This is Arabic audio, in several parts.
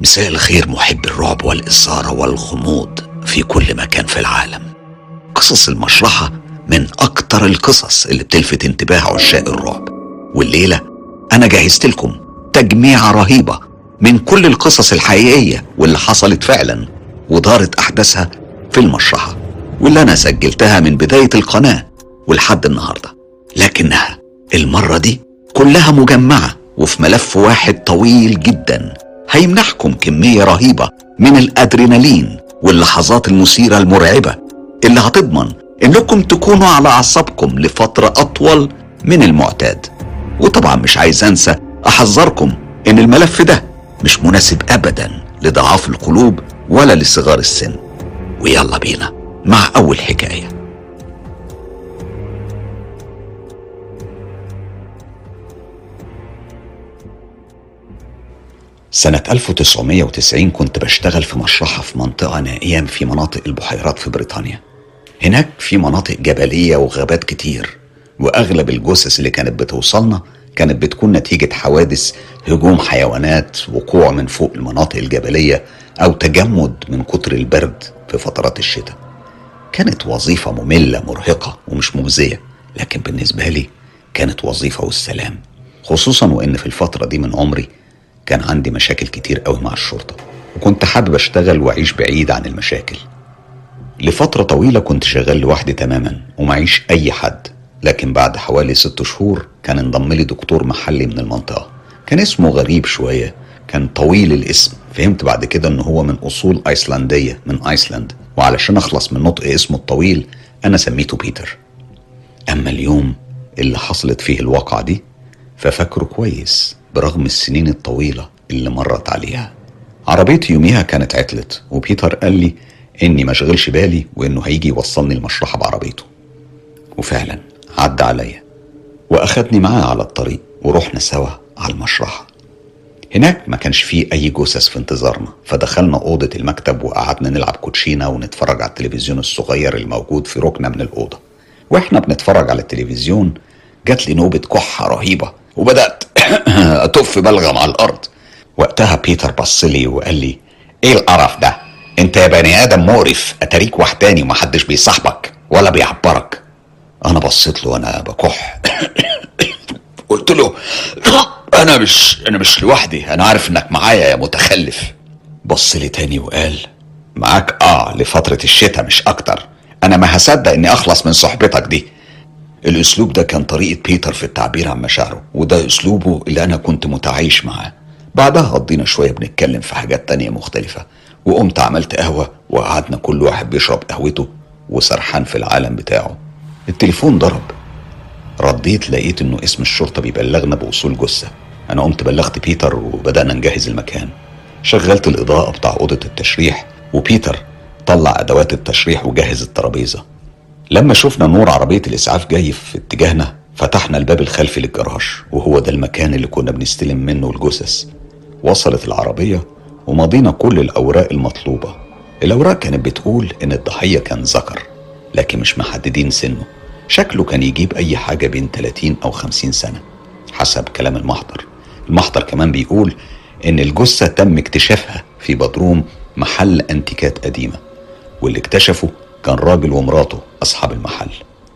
مساء الخير محب الرعب والإثارة والغموض في كل مكان في العالم. قصص المشرحة من أكتر القصص اللي بتلفت انتباه عشاق الرعب. والليلة أنا جهزت لكم تجميعة رهيبة من كل القصص الحقيقية واللي حصلت فعلا ودارت أحداثها في المشرحة واللي أنا سجلتها من بداية القناة ولحد النهاردة. لكنها المرة دي كلها مجمعة وفي ملف واحد طويل جدا. هيمنحكم كمية رهيبة من الأدرينالين واللحظات المثيرة المرعبة اللي هتضمن إنكم تكونوا على أعصابكم لفترة أطول من المعتاد. وطبعا مش عايز أنسى أحذركم إن الملف ده مش مناسب أبدا لضعاف القلوب ولا لصغار السن. ويلا بينا مع أول حكاية. سنة 1990 كنت بشتغل في مشرحة في منطقة نائية في مناطق البحيرات في بريطانيا. هناك في مناطق جبلية وغابات كتير وأغلب الجثث اللي كانت بتوصلنا كانت بتكون نتيجة حوادث هجوم حيوانات وقوع من فوق المناطق الجبلية أو تجمد من كتر البرد في فترات الشتاء. كانت وظيفة مملة مرهقة ومش مجزية لكن بالنسبة لي كانت وظيفة والسلام. خصوصا وإن في الفترة دي من عمري كان عندي مشاكل كتير قوي مع الشرطة وكنت حابب أشتغل وأعيش بعيد عن المشاكل. لفترة طويلة كنت شغال لوحدي تماما ومعيش أي حد لكن بعد حوالي ست شهور كان انضم لي دكتور محلي من المنطقة. كان اسمه غريب شوية كان طويل الاسم. فهمت بعد كده إن هو من أصول أيسلندية من أيسلند. وعلشان أخلص من نطق اسمه الطويل أنا سميته بيتر. أما اليوم اللي حصلت فيه الواقعة دي ففاكره كويس. برغم السنين الطويلة اللي مرت عليها. عربيتي يوميها كانت عطلت وبيتر قال لي إني مشغلش بالي وإنه هيجي يوصلني المشرحة بعربيته. وفعلا عدى عليا وأخدني معاه على الطريق ورحنا سوا على المشرحة. هناك ما كانش فيه أي جثث في انتظارنا فدخلنا أوضة المكتب وقعدنا نلعب كوتشينة ونتفرج على التلفزيون الصغير الموجود في ركنة من الأوضة. وإحنا بنتفرج على التلفزيون جات لي نوبة كحة رهيبة وبدأت أتف بلغم على الأرض. وقتها بيتر بص لي وقال لي إيه القرف ده؟ أنت يا بني آدم مقرف. أتاريك وحداني ومحدش بيصاحبك ولا بيعبرك. أنا بصيت له وأنا بكح. قلت له أنا مش أنا مش لوحدي أنا عارف إنك معايا يا متخلف. بص لي تاني وقال معاك آه لفترة الشتاء مش أكتر. أنا ما هصدق إني أخلص من صحبتك دي. الأسلوب ده كان طريقة بيتر في التعبير عن مشاعره وده أسلوبه اللي أنا كنت متعايش معاه. بعدها قضينا شوية بنتكلم في حاجات تانية مختلفة وقمت عملت قهوة وقعدنا كل واحد بيشرب قهوته وسرحان في العالم بتاعه. التليفون ضرب. رديت لقيت إنه اسم الشرطة بيبلغنا بوصول جثة. أنا قمت بلغت بيتر وبدأنا نجهز المكان. شغلت الإضاءة بتاع أوضة التشريح وبيتر طلع أدوات التشريح وجهز الترابيزة. لما شفنا نور عربية الإسعاف جاي في اتجاهنا فتحنا الباب الخلفي للجراج وهو ده المكان اللي كنا بنستلم منه الجثث. وصلت العربية ومضينا كل الأوراق المطلوبة. الأوراق كانت بتقول إن الضحية كان ذكر لكن مش محددين سنه. شكله كان يجيب أي حاجة بين 30 أو 50 سنة حسب كلام المحضر. المحضر كمان بيقول إن الجثة تم اكتشافها في بدروم محل أنتيكات قديمة واللي اكتشفه كان راجل ومراته أصحاب المحل.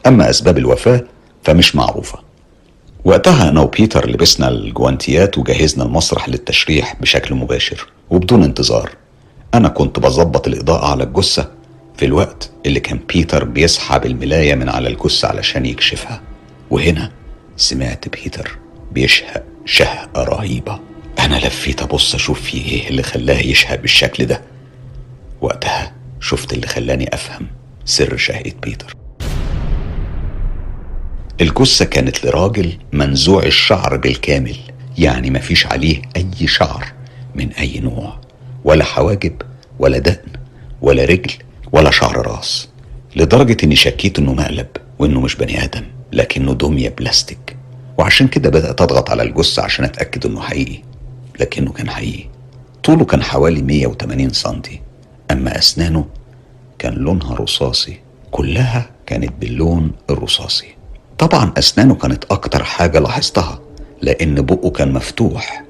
أما أسباب الوفاة فمش معروفة. وقتها أنا وبيتر لبسنا الجوانتيات وجهزنا المسرح للتشريح بشكل مباشر وبدون انتظار. أنا كنت بظبط الإضاءة على الجثة في الوقت اللي كان بيتر بيسحب الملاية من على الجثة علشان يكشفها. وهنا سمعت بيتر بيشهق شهقة رهيبة. أنا لفيت أبص أشوف فيه إيه اللي خلاه يشهق بالشكل ده. وقتها شفت اللي خلاني أفهم سر شهقة بيتر. الجثة كانت لراجل منزوع الشعر بالكامل يعني مفيش عليه أي شعر من أي نوع ولا حواجب ولا دقن ولا رجل ولا شعر راس لدرجة إني شكيت إنه مقلب وإنه مش بني آدم لكنه دمية بلاستيك. وعشان كده بدأت أضغط على الجثة عشان أتأكد إنه حقيقي لكنه كان حقيقي. طوله كان حوالي 180 سنتي. أما أسنانه كان لونها رصاصي كلها كانت باللون الرصاصي. طبعا أسنانه كانت أكتر حاجة لاحظتها لأن بقه كان مفتوح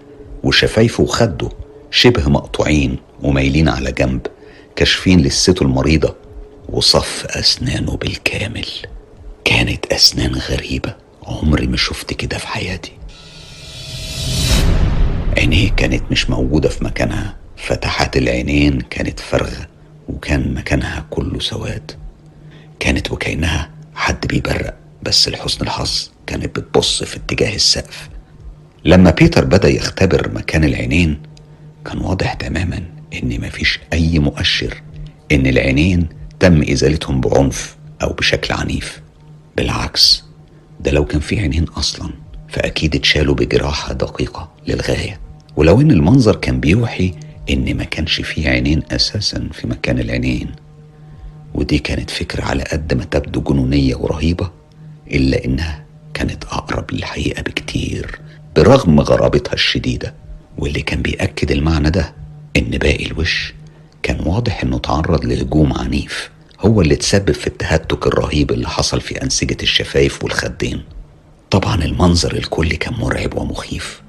وشفايفه وخده شبه مقطوعين ومايلين على جنب كاشفين لسته المريضة وصف أسنانه بالكامل. كانت أسنان غريبة عمري ما شفت كده في حياتي. عينيه كانت مش موجودة في مكانها. فتحات العينين كانت فارغة وكان مكانها كله سواد. كانت وكأنها حد بيبرق بس لحسن الحظ كانت بتبص في اتجاه السقف. لما بيتر بدأ يختبر مكان العينين كان واضح تماما إن مفيش أي مؤشر إن العينين تم إزالتهم بعنف أو بشكل عنيف. بالعكس ده لو كان في عينين أصلا فأكيد اتشالوا بجراحة دقيقة للغاية. ولو إن المنظر كان بيوحي إن ما كانش فيه عينين أساسا في مكان العينين. ودي كانت فكرة على قد ما تبدو جنونية ورهيبة إلا إنها كانت أقرب للحقيقة بكتير برغم غرابتها الشديدة. واللي كان بيأكد المعنى ده إن باقي الوش كان واضح إنه تعرض لهجوم عنيف. هو اللي تسبب في التهتك الرهيب اللي حصل في أنسجة الشفايف والخدين. طبعا المنظر الكلي كان مرعب ومخيف.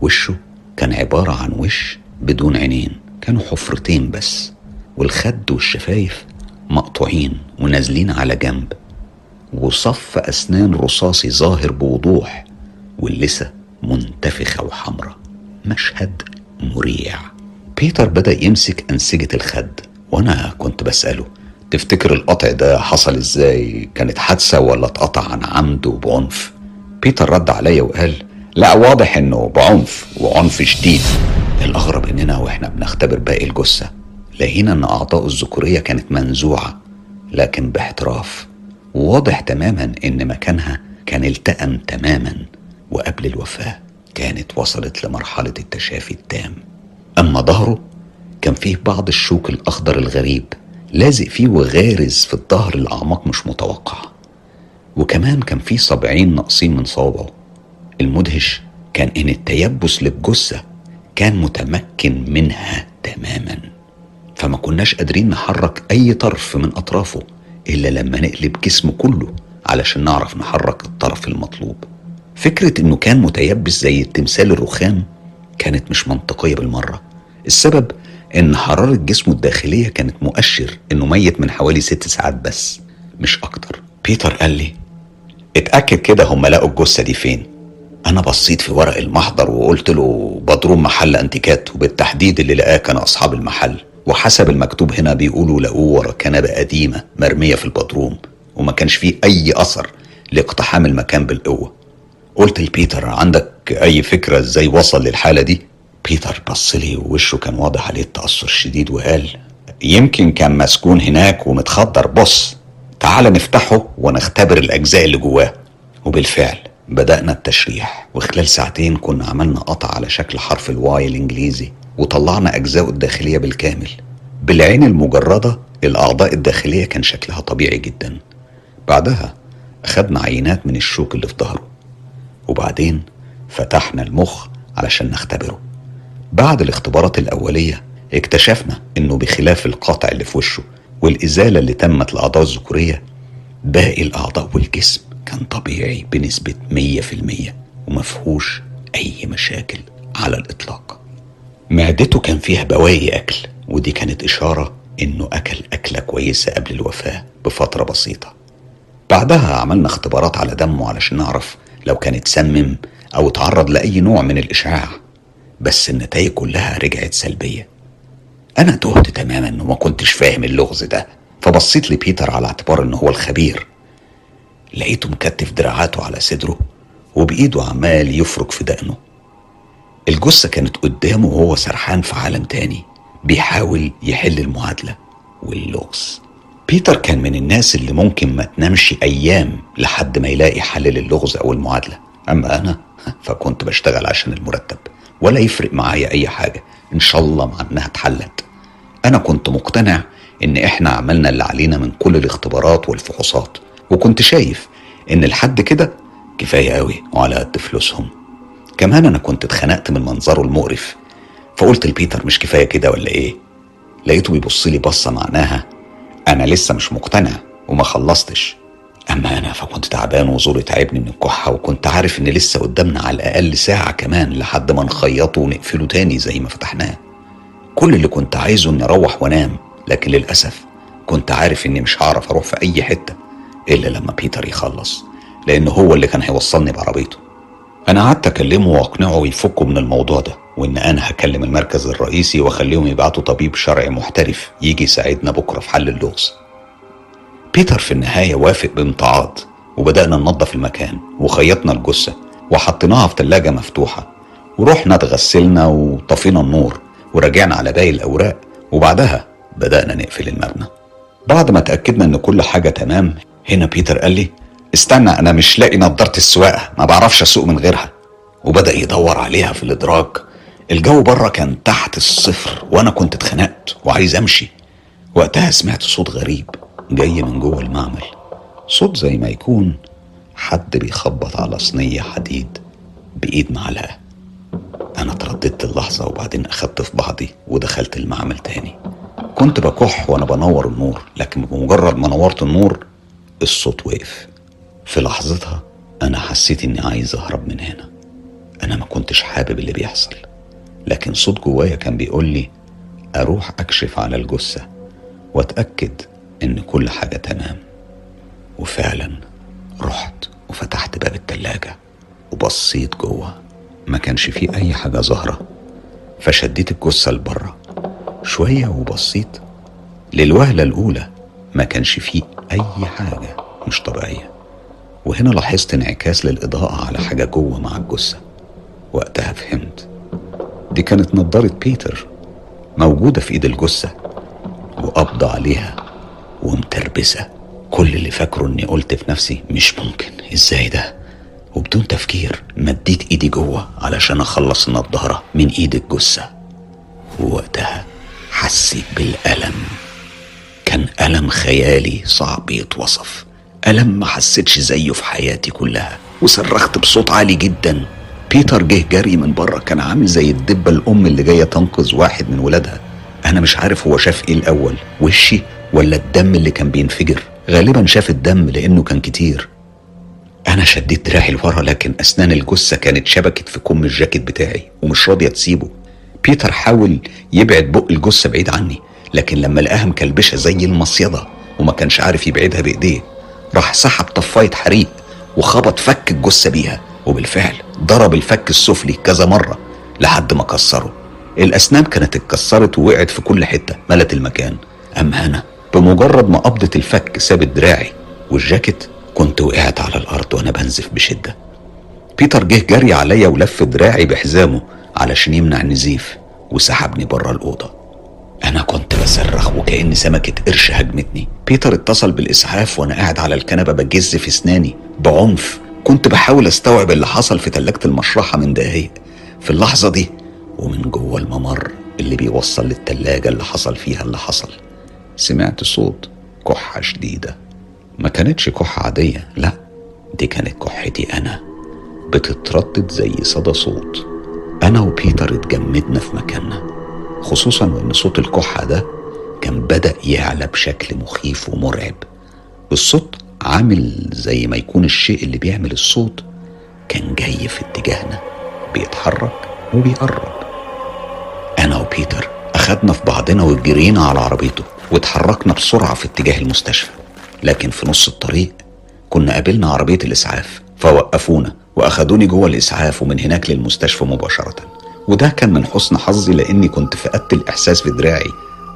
وشه كان عبارة عن وش بدون عينين. كانوا حفرتين بس والخد والشفايف مقطوعين ونازلين على جنب. وصف أسنان رصاصي ظاهر بوضوح واللثة منتفخة وحمرة مشهد مريع. بيتر بدأ يمسك أنسجة الخد وأنا كنت بسأله تفتكر القطع ده حصل إزاي؟ كانت حادثة ولا اتقطع عن عمد وبعنف؟ بيتر رد عليا وقال لا واضح إنه بعنف وعنف شديد. الأغرب إننا وإحنا بنختبر باقي الجثة لقينا إن أعضاء الذكورية كانت منزوعة لكن باحتراف وواضح تماما إن مكانها كان التأم تماما وقبل الوفاة كانت وصلت لمرحلة التشافي التام. أما ظهره كان فيه بعض الشوك الأخضر الغريب لازق فيه وغارز في الظهر لأعماق مش متوقعة وكمان كان فيه صبعين ناقصين من صوابعه. المدهش كان إن التيبس للجثة كان متمكن منها تماما. فما كناش قادرين نحرك أي طرف من أطرافه إلا لما نقلب جسمه كله علشان نعرف نحرك الطرف المطلوب. فكرة إنه كان متيبس زي التمثال الرخام كانت مش منطقية بالمرة. السبب إن حرارة جسمه الداخلية كانت مؤشر إنه ميت من حوالي ست ساعات بس مش أكتر. بيتر قال لي اتأكد كده هم لقوا الجثة دي فين. أنا بصيت في ورق المحضر وقلت له بدروم محل أنتيكات وبالتحديد اللي لقاه كان أصحاب المحل. وحسب المكتوب هنا بيقولوا لقوه ورا كنبة قديمة مرمية في البدروم وما كانش فيه أي أثر لاقتحام المكان بالقوة. قلت لبيتر عندك أي فكرة إزاي وصل للحالة دي؟ بيتر بص لي ووشه كان واضح عليه التأثر الشديد وقال يمكن كان مسكون هناك ومتخدر بص تعال نفتحه ونختبر الأجزاء اللي جواه. وبالفعل بدأنا التشريح وخلال ساعتين كنا عملنا قطع على شكل حرف الواي الإنجليزي وطلعنا أجزاءه الداخلية بالكامل. بالعين المجردة الأعضاء الداخلية كان شكلها طبيعي جدا. بعدها أخدنا عينات من الشوك اللي في ظهره. وبعدين فتحنا المخ علشان نختبره. بعد الاختبارات الأولية اكتشفنا إنه بخلاف القطع اللي في وشه والإزالة اللي تمت لأعضاء الذكورية باقي الأعضاء والجسم. كان طبيعي بنسبة مية في المية ومفهوش أي مشاكل على الإطلاق. معدته كان فيها بواقي أكل ودي كانت إشارة إنه أكل أكلة كويسة قبل الوفاة بفترة بسيطة. بعدها عملنا اختبارات على دمه علشان نعرف لو كان اتسمم أو اتعرض لأي نوع من الإشعاع بس النتائج كلها رجعت سلبية. أنا تهت تماما وما كنتش فاهم اللغز ده فبصيت لبيتر على اعتبار إنه هو الخبير. لقيته مكتف دراعاته على صدره وبإيده عمال يفرك في دقنه. الجثة كانت قدامه وهو سرحان في عالم تاني بيحاول يحل المعادلة واللغز. بيتر كان من الناس اللي ممكن ما تنامش أيام لحد ما يلاقي حل للغز أو المعادلة. أما أنا فكنت بشتغل عشان المرتب ولا يفرق معايا أي حاجة. إن شاء الله مع إنها اتحلت. أنا كنت مقتنع إن إحنا عملنا اللي علينا من كل الاختبارات والفحوصات. وكنت شايف إن لحد كده كفاية قوي وعلى قد فلوسهم. كمان أنا كنت اتخنقت من منظره المقرف فقلت لبيتر مش كفاية كده ولا إيه؟ لقيته بيبص لي بصة معناها أنا لسه مش مقتنع وما خلصتش. أما أنا فكنت تعبان وزوري تعبني من الكحة وكنت عارف إن لسه قدامنا على الأقل ساعة كمان لحد ما نخيطه ونقفله تاني زي ما فتحناه. كل اللي كنت عايزه إني أروح وأنام لكن للأسف كنت عارف إني مش هعرف أروح في أي حتة. إلا لما بيتر يخلص لأنه هو اللي كان هيوصلني بعربيته. أنا قعدت أكلمه وأقنعه يفكوا من الموضوع ده وإن أنا هكلم المركز الرئيسي وأخليهم يبعتوا طبيب شرعي محترف يجي يساعدنا بكرة في حل اللغز. بيتر في النهاية وافق بامتعاض وبدأنا ننظف المكان وخيطنا الجثة وحطيناها في تلاجة مفتوحة ورحنا اتغسلنا وطفينا النور ورجعنا على باقي الأوراق وبعدها بدأنا نقفل المبنى. بعد ما اتأكدنا إن كل حاجة تمام هنا بيتر قال لي استنى أنا مش لاقي نضارة السواقة ما بعرفش أسوق من غيرها. وبدأ يدور عليها في الإدراج الجو بره كان تحت الصفر وأنا كنت اتخنقت وعايز أمشي. وقتها سمعت صوت غريب جاي من جوه المعمل. صوت زي ما يكون حد بيخبط على صينية حديد بإيد معلقة. أنا ترددت اللحظة وبعدين أخدت في بعضي ودخلت المعمل تاني. كنت بكح وأنا بنور النور لكن بمجرد ما نورت النور الصوت وقف في لحظتها أنا حسيت إني عايز أهرب من هنا. أنا ما كنتش حابب اللي بيحصل لكن صوت جوايا كان بيقول لي أروح أكشف على الجثة وأتأكد إن كل حاجة تمام. وفعلا رحت وفتحت باب التلاجة وبصيت جوه. ما كانش فيه أي حاجة ظاهرة فشديت الجثة لبره شوية وبصيت للوهلة الأولى ما كانش فيه أي حاجة مش طبيعية. وهنا لاحظت انعكاس للإضاءة على حاجة جوه مع الجثة. وقتها فهمت. دي كانت نضارة بيتر موجودة في إيد الجثة وقبض عليها ومتربسة. كل اللي فاكره إني قلت في نفسي مش ممكن. إزاي ده؟ وبدون تفكير مديت إيدي جوه علشان أخلص النضاره من إيد الجثة. ووقتها حسيت بالألم. كان ألم خيالي صعب يتوصف. ألم ما حسيتش زيه في حياتي كلها. وصرخت بصوت عالي جدا. بيتر جه جري من بره. كان عامل زي الدبة الأم اللي جاية تنقذ واحد من ولادها. أنا مش عارف هو شاف إيه الأول. وشي ولا الدم اللي كان بينفجر؟ غالبا شاف الدم لأنه كان كتير. أنا شديت دراعي لورا لكن أسنان الجثة كانت شبكت في كم الجاكيت بتاعي ومش راضية تسيبه. بيتر حاول يبعد بق الجثة بعيد عني. لكن لما لقاها مكلبشة زي المصيدة وما كانش عارف يبعدها بإيديه راح سحب طفاية حريق وخبط فك الجثة بيها وبالفعل ضرب الفك السفلي كذا مرة لحد ما كسره. الأسنان كانت اتكسرت ووقعت في كل حتة ملت المكان. اما أنا بمجرد ما قبضة الفك سابت دراعي والجاكيت كنت وقعت على الأرض وأنا بنزف بشدة. بيتر جه جري عليا ولف دراعي بحزامه علشان يمنع النزيف وسحبني بره الأوضة. أنا كنت بصرخ وكأن سمكة قرش هجمتني. بيتر اتصل بالإسعاف وأنا قاعد على الكنبة بجز في أسناني. بعنف. كنت بحاول أستوعب اللي حصل في تلاجة المشرحة من دقايق. في اللحظة دي ومن جوه الممر اللي بيوصل للتلاجة اللي حصل فيها اللي حصل. سمعت صوت كحة شديدة. ما كانتش كحة عادية. لا دي كانت كحتي أنا. بتتردد زي صدى صوت. أنا وبيتر اتجمدنا في مكاننا. خصوصا وإن صوت الكحة ده كان بدأ يعلى بشكل مخيف ومرعب. الصوت عامل زي ما يكون الشيء اللي بيعمل الصوت كان جاي في اتجاهنا بيتحرك وبيقرب. أنا وبيتر أخدنا في بعضنا وجرينا على عربيته واتحركنا بسرعة في اتجاه المستشفى. لكن في نص الطريق كنا قابلنا عربية الإسعاف فوقفونا وأخدوني جوه الإسعاف ومن هناك للمستشفى مباشرة. وده كان من حسن حظي لأني كنت فقدت الإحساس في دراعي.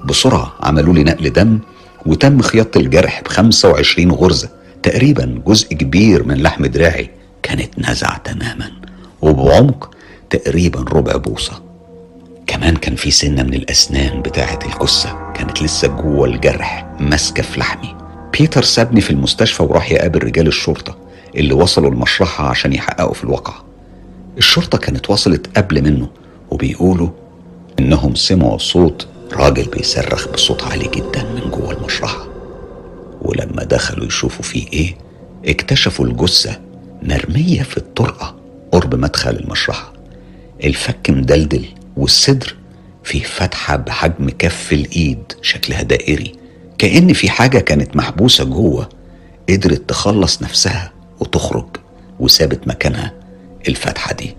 بسرعة عملوا لي نقل دم وتم خياطة الجرح ب 25 غرزة تقريبا جزء كبير من لحم دراعي كانت نزع تماما وبعمق تقريبا ربع بوصة. كمان كان في سنة من الأسنان بتاعة الجثة كانت لسه جوه الجرح ماسكة في لحمي. بيتر سابني في المستشفى وراح يقابل رجال الشرطة اللي وصلوا المشرحة عشان يحققوا في الواقع الشرطة كانت وصلت قبل منه وبيقولوا إنهم سمعوا صوت راجل بيصرخ بصوت عالي جدا من جوه المشرحة. ولما دخلوا يشوفوا فيه إيه اكتشفوا الجثة مرمية في الطرقة قرب مدخل المشرحة. الفك مدلدل والصدر فيه فتحة بحجم كف الإيد شكلها دائري. كأن في حاجة كانت محبوسة جوه. قدرت تخلص نفسها وتخرج وسابت مكانها الفتحة دي.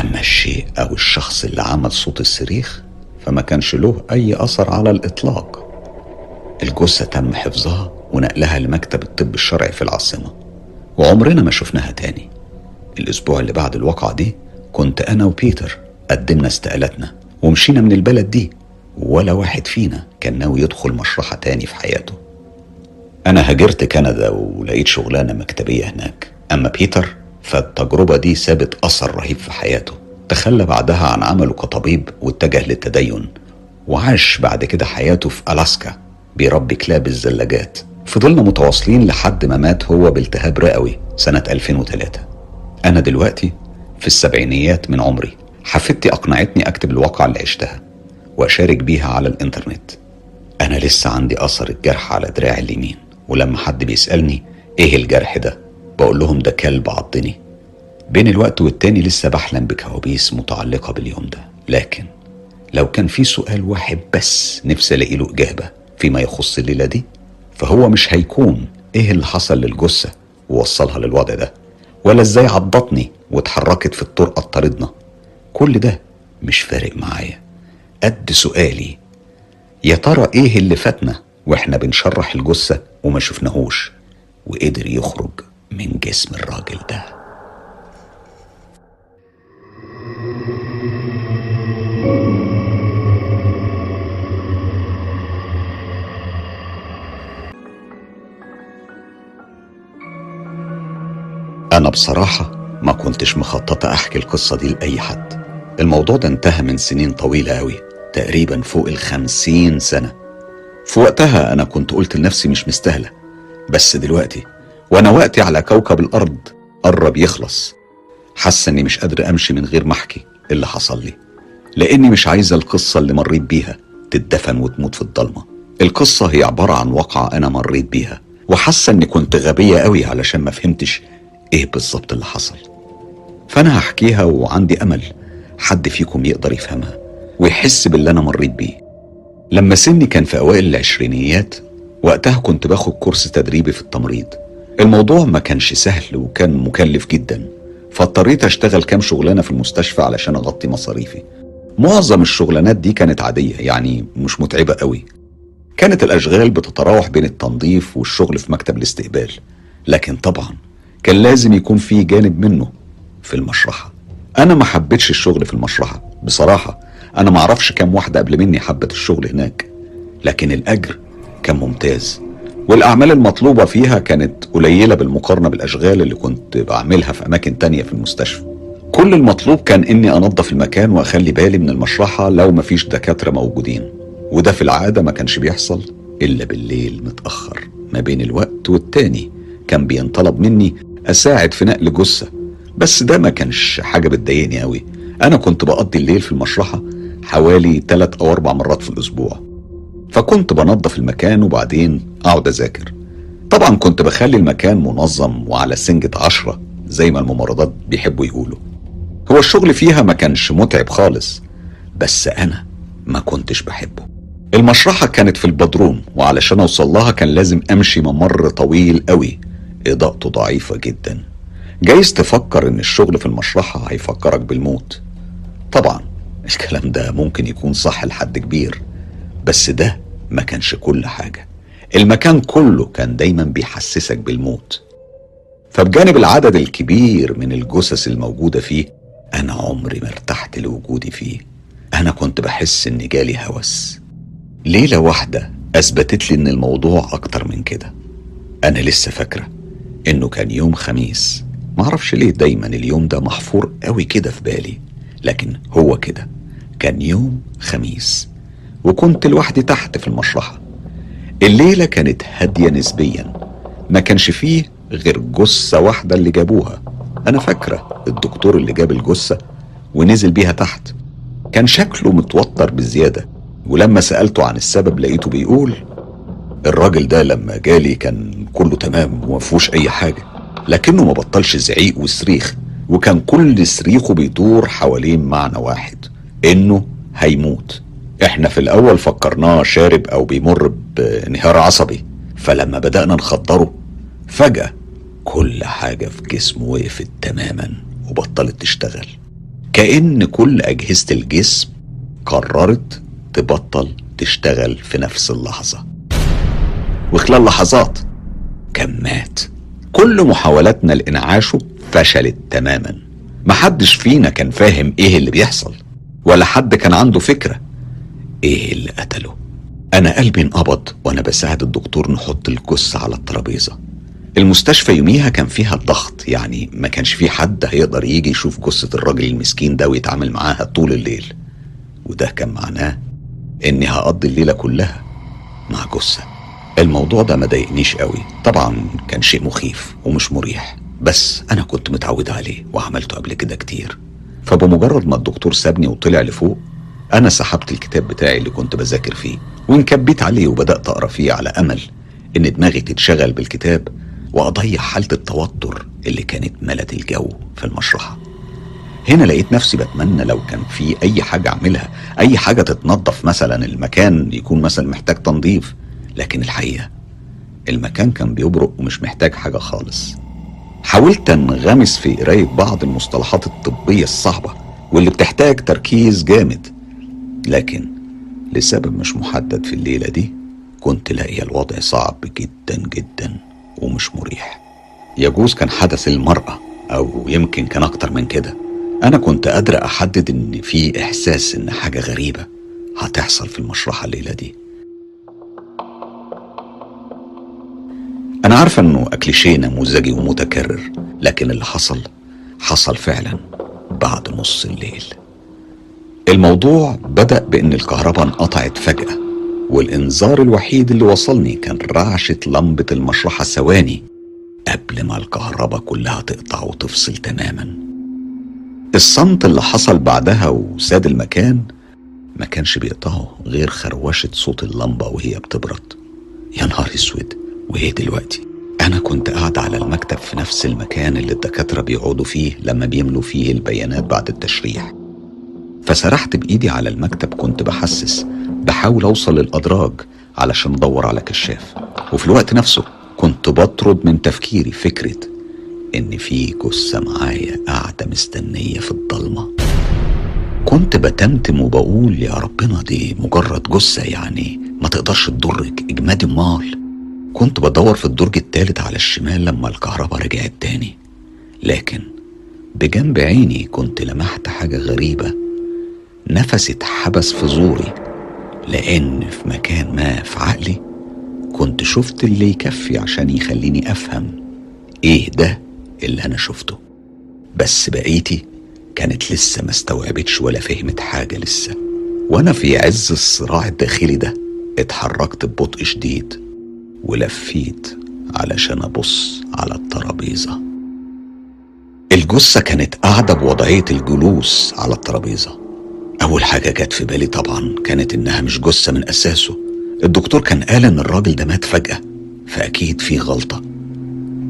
أما الشيء أو الشخص اللي عمل صوت الصريخ فما كانش له أي أثر على الإطلاق. الجثة تم حفظها ونقلها لمكتب الطب الشرعي في العاصمة. وعمرنا ما شفناها تاني. الأسبوع اللي بعد الواقعة دي كنت أنا وبيتر قدمنا استقالتنا ومشينا من البلد دي ولا واحد فينا كان ناوي يدخل مشرحة تاني في حياته. أنا هاجرت كندا ولقيت شغلانة مكتبية هناك. أما بيتر فالتجربة دي سابت أثر رهيب في حياته. تخلى بعدها عن عمله كطبيب واتجه للتدين وعاش بعد كده حياته في ألاسكا بيربي كلاب الزلاجات. فضلنا متواصلين لحد ما مات هو بالتهاب رئوي سنة 2003 أنا دلوقتي في السبعينيات من عمري. حفيدتي أقنعتني أكتب الواقعة اللي عشتها وأشارك بيها على الإنترنت. أنا لسه عندي أثر الجرح على دراعي اليمين ولما حد بيسألني إيه الجرح ده؟ بقول لهم ده كلب عضني. بين الوقت والتاني لسه بحلم بكوابيس متعلقة باليوم ده. لكن لو كان في سؤال واحد بس نفسي ألاقي له إجابة فيما يخص الليلة دي فهو مش هيكون إيه اللي حصل للجثة ووصلها للوضع ده ولا إزاي عضتني واتحركت في الطرقة تطاردنا كل ده مش فارق معايا. قد سؤالي يا ترى إيه اللي فاتنا وإحنا بنشرح الجثة وما شفناهوش؟ وقدر يخرج. من جسم الراجل ده. أنا بصراحة ما كنتش مخططة أحكي القصة دي لأي حد. الموضوع ده انتهى من سنين طويلة أوي تقريبا فوق الخمسين سنة. في وقتها أنا كنت قلت لنفسي مش مستاهلة بس دلوقتي وأنا وقتي على كوكب الأرض قرب يخلص. حاسة إني مش قادر أمشي من غير ما أحكي اللي حصل لي. لأني مش عايزة القصة اللي مريت بيها تتدفن وتموت في الضلمة. القصة هي عبارة عن واقعة أنا مريت بيها وحاسة إني كنت غبية قوي علشان ما فهمتش إيه بالظبط اللي حصل. فأنا هحكيها وعندي أمل حد فيكم يقدر يفهمها ويحس باللي أنا مريت بيه. لما سني كان في أوائل العشرينيات وقتها كنت باخد كورس تدريبي في التمريض. الموضوع ما كانش سهل وكان مكلف جدا فاضطريت أشتغل كام شغلانة في المستشفى علشان أغطي مصاريفي. معظم الشغلانات دي كانت عادية يعني مش متعبة قوي. كانت الأشغال بتتراوح بين التنظيف والشغل في مكتب الاستقبال. لكن طبعا كان لازم يكون في جانب منه في المشرحة. أنا ما حبيتش الشغل في المشرحة. بصراحة أنا ما أعرفش كام واحدة قبل مني حبت الشغل هناك. لكن الأجر كان ممتاز. والأعمال المطلوبة فيها كانت قليلة بالمقارنة بالأشغال اللي كنت بعملها في أماكن تانية في المستشفى. كل المطلوب كان إني أنظف المكان وأخلي بالي من المشرحة لو مفيش دكاترة موجودين. وده في العادة ما كانش بيحصل إلا بالليل متأخر ما بين الوقت والتاني. كان بينطلب مني أساعد في نقل جثة بس ده ما كانش حاجة بتضايقني قوي أنا كنت بقضي الليل في المشرحة حوالي ثلاث أو أربع مرات في الأسبوع. فكنت بنظف المكان وبعدين أقعد أذاكر. طبعا كنت بخلي المكان منظم وعلى سنجة عشرة زي ما الممرضات بيحبوا يقولوا. هو الشغل فيها ما كانش متعب خالص بس أنا ما كنتش بحبه. المشرحة كانت في البدروم وعلشان أوصل لها كان لازم أمشي ممر طويل قوي. إضاءته ضعيفة جدا. جايز تفكر إن الشغل في المشرحة هيفكرك بالموت. طبعا الكلام ده ممكن يكون صح لحد كبير. بس ده ما كانش كل حاجة. المكان كله كان دايما بيحسسك بالموت. فبجانب العدد الكبير من الجثث الموجودة فيه أنا عمري ما ارتحت لوجودي فيه. أنا كنت بحس إن جالي هوس. ليلة واحدة أثبتت لي إن الموضوع أكتر من كده. أنا لسه فاكرة إنه كان يوم خميس. معرفش ليه دايما اليوم ده محفور قوي كده في بالي لكن هو كده. كان يوم خميس. وكنت لوحدي تحت في المشرحة. الليلة كانت هادية نسبيا. ما كانش فيه غير جثة واحدة اللي جابوها. أنا فاكرة الدكتور اللي جاب الجثة ونزل بيها تحت. كان شكله متوتر بزيادة. ولما سألته عن السبب لقيته بيقول الراجل ده لما جالي كان كله تمام ومفهوش أي حاجة. لكنه ما بطلش زعيق وصريخ. وكان كل صريخه بيدور حوالين معنى واحد إنه هيموت. إحنا في الأول فكرناه شارب أو بيمر بانهيار عصبي فلما بدأنا نخدره فجأة كل حاجة في جسمه وقفت تماما وبطلت تشتغل. كأن كل أجهزة الجسم قررت تبطل تشتغل في نفس اللحظة. وخلال لحظات كان مات. كل محاولاتنا لإنعاشه فشلت تماما. محدش فينا كان فاهم إيه اللي بيحصل ولا حد كان عنده فكرة. إيه اللي قتله؟ أنا قلبي انقبض وأنا بساعد الدكتور نحط الجثة على الترابيزة. المستشفى يوميها كان فيها الضغط يعني ما كانش في حد هيقدر يجي يشوف جثة الراجل المسكين ده ويتعامل معاها طول الليل. وده كان معناه إني هقضي الليلة كلها مع جثة. الموضوع ده ما ضايقنيش قوي. طبعا كان شيء مخيف ومش مريح. بس أنا كنت متعود عليه وعملته قبل كده كتير. فبمجرد ما الدكتور سابني وطلع لفوق أنا سحبت الكتاب بتاعي اللي كنت بذاكر فيه وانكبيت عليه وبدأت أقرأ فيه على أمل إن دماغي تتشغل بالكتاب وأضيع حالة التوتر اللي كانت ملت الجو في المشرحة. هنا لقيت نفسي بتمنى لو كان في أي حاجة أعملها أي حاجة تتنظف مثلا المكان يكون مثلا محتاج تنظيف لكن الحقيقة المكان كان بيبرق ومش محتاج حاجة خالص. حاولت أنغمس في قراية بعض المصطلحات الطبية الصعبة واللي بتحتاج تركيز جامد. لكن لسبب مش محدد في الليلة دي كنت لاقي الوضع صعب جدا جدا ومش مريح. يجوز كان حدث المرأة أو يمكن كان أكتر من كده. أنا كنت قادر أحدد إن في إحساس إن حاجة غريبة هتحصل في المشرحة الليلة دي. أنا عارفة إنه أكليشيه نموذجي ومتكرر لكن اللي حصل حصل فعلا بعد نص الليل. الموضوع بدأ بإن الكهرباء انقطعت فجأة والإنذار الوحيد اللي وصلني كان رعشة لمبة المشرحة ثواني قبل ما الكهرباء كلها تقطع وتفصل تماما. الصمت اللي حصل بعدها وساد المكان ما كانش بيقطعه غير خروشة صوت اللمبة وهي بتبرد. يا نهار أسود! وإيه دلوقتي؟ أنا كنت قاعد على المكتب في نفس المكان اللي الدكاترة بيقعدوا فيه لما بيملوا فيه البيانات بعد التشريح. فسرحت بإيدي على المكتب كنت بحسس بحاول أوصل للأدراج علشان أدور على كشاف. وفي الوقت نفسه كنت بطرد من تفكيري فكرة إن في جثة معايا قاعدة مستنية في الضلمة. كنت بتمتم وبقول يا ربنا دي مجرد جثة يعني ما تقدرش تضرك إجمادي مال. كنت بدور في الدرج التالت على الشمال لما الكهرباء رجعت تاني. لكن بجنب عيني كنت لمحت حاجة غريبة. نفسي اتحبس في زوري لأن في مكان ما في عقلي كنت شفت اللي يكفي عشان يخليني أفهم إيه ده اللي أنا شفته. بس بقيتي كانت لسه ما استوعبتش ولا فهمت حاجة لسه. وأنا في عز الصراع الداخلي ده اتحركت ببطء شديد ولفيت علشان أبص على الترابيزة. الجثة كانت قاعدة بوضعية الجلوس على الترابيزة. أول حاجة جت في بالي طبعا كانت إنها مش جثة من أساسه. الدكتور كان قال إن الراجل ده مات فجأة فأكيد في غلطة.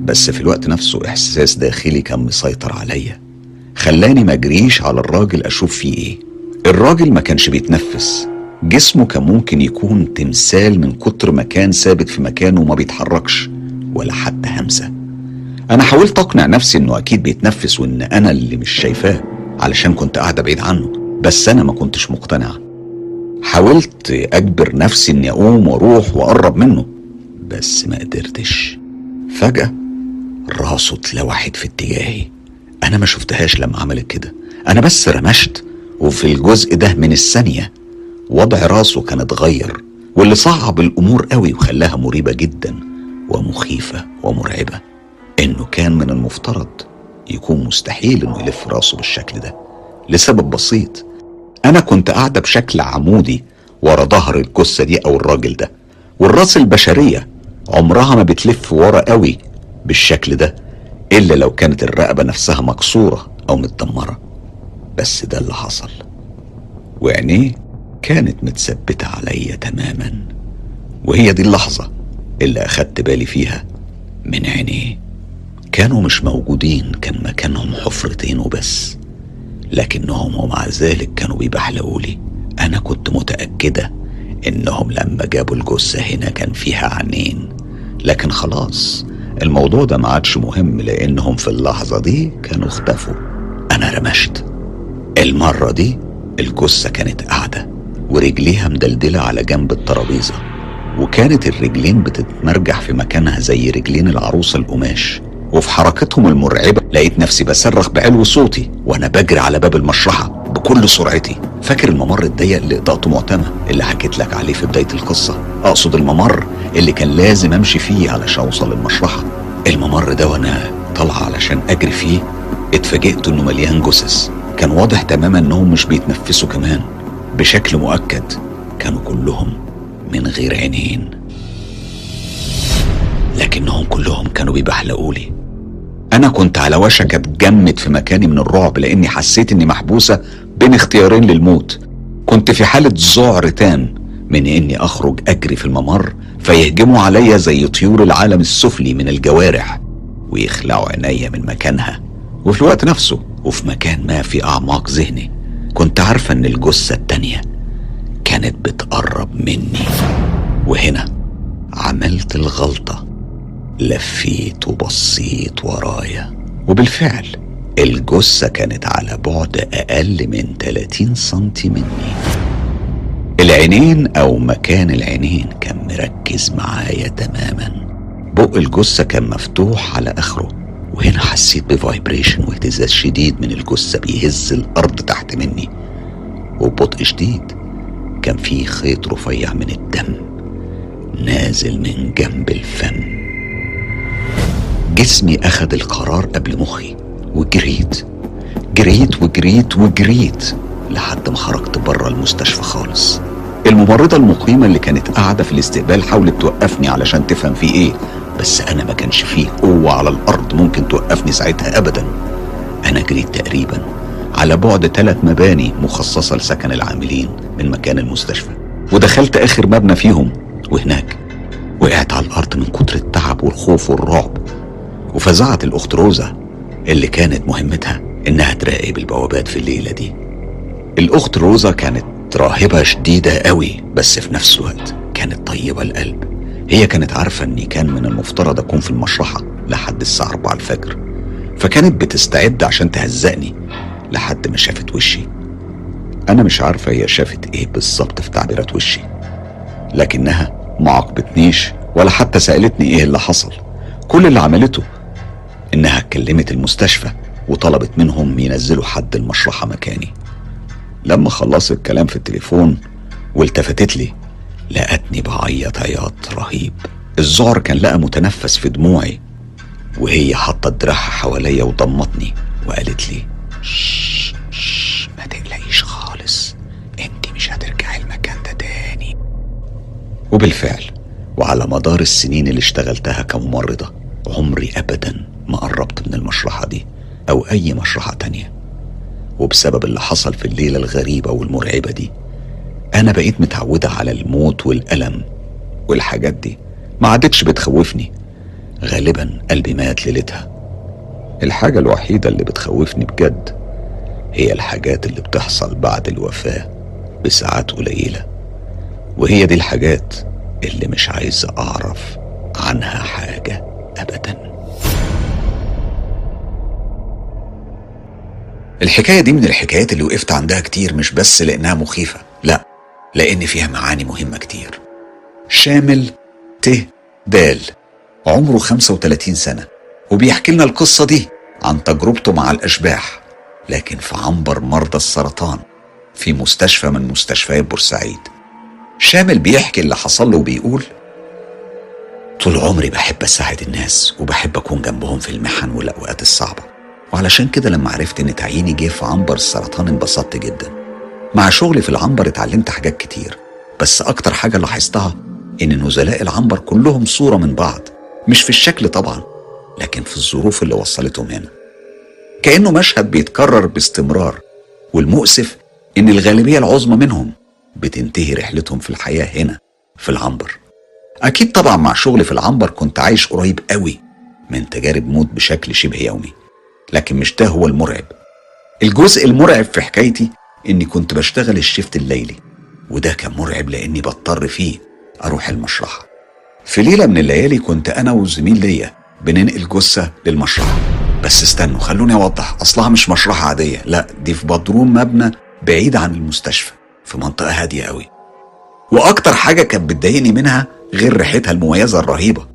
بس في الوقت نفسه إحساس داخلي كان مسيطر عليا. خلاني مجريش على الراجل أشوف فيه إيه. الراجل ما كانش بيتنفس. جسمه كان ممكن يكون تمثال من كتر ما كان ثابت في مكانه وما بيتحركش ولا حتى همسة. أنا حاولت أقنع نفسي إنه أكيد بيتنفس وإن أنا اللي مش شايفاه علشان كنت قاعدة بعيد عنه. بس أنا ما كنتش مقتنع. حاولت أجبر نفسي إني أقوم وأروح وأقرب منه بس ما قدرتش. فجأة راسه اتلوحت في اتجاهي. أنا ما شفتهاش لما عملت كده. أنا بس رمشت وفي الجزء ده من الثانية وضع راسه كان اتغير واللي صعب الأمور قوي وخلاها مريبة جدا ومخيفة ومرعبة. إنه كان من المفترض يكون مستحيل إنه يلف راسه بالشكل ده. لسبب بسيط. أنا كنت قاعدة بشكل عمودي ورا ظهر الجثة دي أو الراجل ده والراس البشرية عمرها ما بتلف ورا قوي بالشكل ده إلا لو كانت الرقبة نفسها مكسورة أو متدمرة. بس ده اللي حصل. وعينيه كانت متثبتة عليا تماما. وهي دي اللحظة اللي أخدت بالي فيها من عينيه. كانوا مش موجودين كان مكانهم حفرتين وبس. لكنهم ومع ذلك كانوا بيبحلقوا لي. أنا كنت متأكدة إنهم لما جابوا الجثة هنا كان فيها عينين لكن خلاص الموضوع ده ما عادش مهم لأنهم في اللحظة دي كانوا اختفوا. أنا رمشت. المرة دي الجثة كانت قاعدة ورجليها مدلدلة على جنب الترابيزة وكانت الرجلين بتتمرجح في مكانها زي رجلين العروسة القماش. وفي حركتهم المرعبة لقيت نفسي بصرخ بعلو صوتي وأنا بجري على باب المشرحة بكل سرعتي. فاكر الممر الضيق اللي قطعته معتمة اللي حكيت لك عليه في بداية القصة؟ أقصد الممر اللي كان لازم أمشي فيه علشان أوصل للمشرحة. الممر ده وأنا طالعة علشان أجري فيه اتفاجئت إنه مليان جثث. كان واضح تماما إنهم مش بيتنفسوا كمان. بشكل مؤكد كانوا كلهم من غير عينين. لكنهم كلهم كانوا بيبحلقوا لي أنا كنت على وشك اتجمد في مكاني من الرعب لأني حسيت إني محبوسة بين اختيارين للموت. كنت في حالة ذعر تام من إني أخرج أجري في الممر فيهجموا عليا زي طيور العالم السفلي من الجوارح ويخلعوا عينيا من مكانها وفي الوقت نفسه وفي مكان ما في أعماق ذهني. كنت عارفة إن الجثة التانية كانت بتقرب مني. وهنا عملت الغلطة. لفيت وبصيت ورايا. وبالفعل الجثة كانت على بعد أقل من 30 سنتي مني. العينين أو مكان العينين كان مركز معايا تماما. بق الجثة كان مفتوح على آخره وهنا حسيت بفايبريشن واهتزاز شديد من الجثة بيهز الأرض تحت مني. وببطء شديد كان في خيط رفيع من الدم نازل من جنب الفم. جسمي أخد القرار قبل مخي. وجريت. جريت وجريت وجريت لحد ما خرجت بره المستشفى خالص. الممرضة المقيمة اللي كانت قاعدة في الاستقبال حاولت توقفني علشان تفهم في إيه بس أنا ما كانش فيه قوة على الأرض ممكن توقفني ساعتها ابدا. أنا جريت تقريبا على بعد ثلاث مباني مخصصة لسكن العاملين من مكان المستشفى. ودخلت آخر مبنى فيهم وهناك وقعت على الأرض من كتر التعب والخوف والرعب. وفزعت الأخت روزا اللي كانت مهمتها إنها تراقب البوابات في الليلة دي. الأخت روزا كانت راهبة شديدة قوي بس في نفس الوقت كانت طيبة القلب. هي كانت عارفة إني كان من المفترض أكون في المشرحة لحد الساعة 4 الفجر. فكانت بتستعد عشان تهزقني لحد ما شافت وشي. أنا مش عارفة هي شافت إيه بالظبط في تعبيرات وشي لكنها ما عاقبتنيش ولا حتى سألتني إيه اللي حصل. كل اللي عملته إنها كلمت المستشفى وطلبت منهم ينزلوا حد المشرحة مكاني. لما خلصت الكلام في التليفون والتفتت لي لقتني بعيط عياط رهيب. الذعر كان لقى متنفس في دموعي وهي حاطة دراعها حواليا وضمتني وقالت لي شش شش ما تقلقيش خالص أنت مش هترجعي المكان ده تاني. وبالفعل وعلى مدار السنين اللي اشتغلتها كممرضة عمري أبدا ما قربت من المشرحة دي أو أي مشرحة تانية. وبسبب اللي حصل في الليلة الغريبة والمرعبة دي أنا بقيت متعودة على الموت والألم والحاجات دي. ما عادتش بتخوفني. غالبا قلبي مات ليلتها. الحاجة الوحيدة اللي بتخوفني بجد هي الحاجات اللي بتحصل بعد الوفاة بساعات قليلة. وهي دي الحاجات اللي مش عايز أعرف عنها حاجة أبداً. الحكاية دي من الحكايات اللي وقفت عندها كتير مش بس لأنها مخيفة لا لأن فيها معاني مهمة كتير. شامل ت دال عمره 35 سنة وبيحكي لنا القصة دي عن تجربته مع الأشباح لكن في عنبر مرضى السرطان في مستشفى من مستشفيات بورسعيد. شامل بيحكي اللي حصل له وبيقول طول عمري بحب أساعد الناس وبحب أكون جنبهم في المحن والأوقات الصعبة. وعلشان كده لما عرفت إن تعييني جه في عنبر السرطان انبسطت جدا. مع شغلي في العنبر اتعلمت حاجات كتير بس أكتر حاجة لاحظتها إن نزلاء العنبر كلهم صورة من بعض مش في الشكل طبعا لكن في الظروف اللي وصلتهم هنا. كأنه مشهد بيتكرر باستمرار والمؤسف إن الغالبية العظمى منهم بتنتهي رحلتهم في الحياة هنا في العنبر. أكيد طبعا مع شغلي في العنبر كنت عايش قريب قوي من تجارب موت بشكل شبه يومي. لكن مش ده هو المرعب. الجزء المرعب في حكايتي إني كنت بشتغل الشفت الليلي وده كان مرعب لإني بضطر فيه أروح المشرحة. في ليلة من الليالي كنت أنا وزميل ليا بننقل جثة للمشرحة. بس استنوا خلوني أوضح أصلها مش مشرحة عادية لا دي في بدروم مبنى بعيد عن المستشفى في منطقة هادية قوي وأكتر حاجة كانت بتضايقني منها غير ريحتها المميزة الرهيبة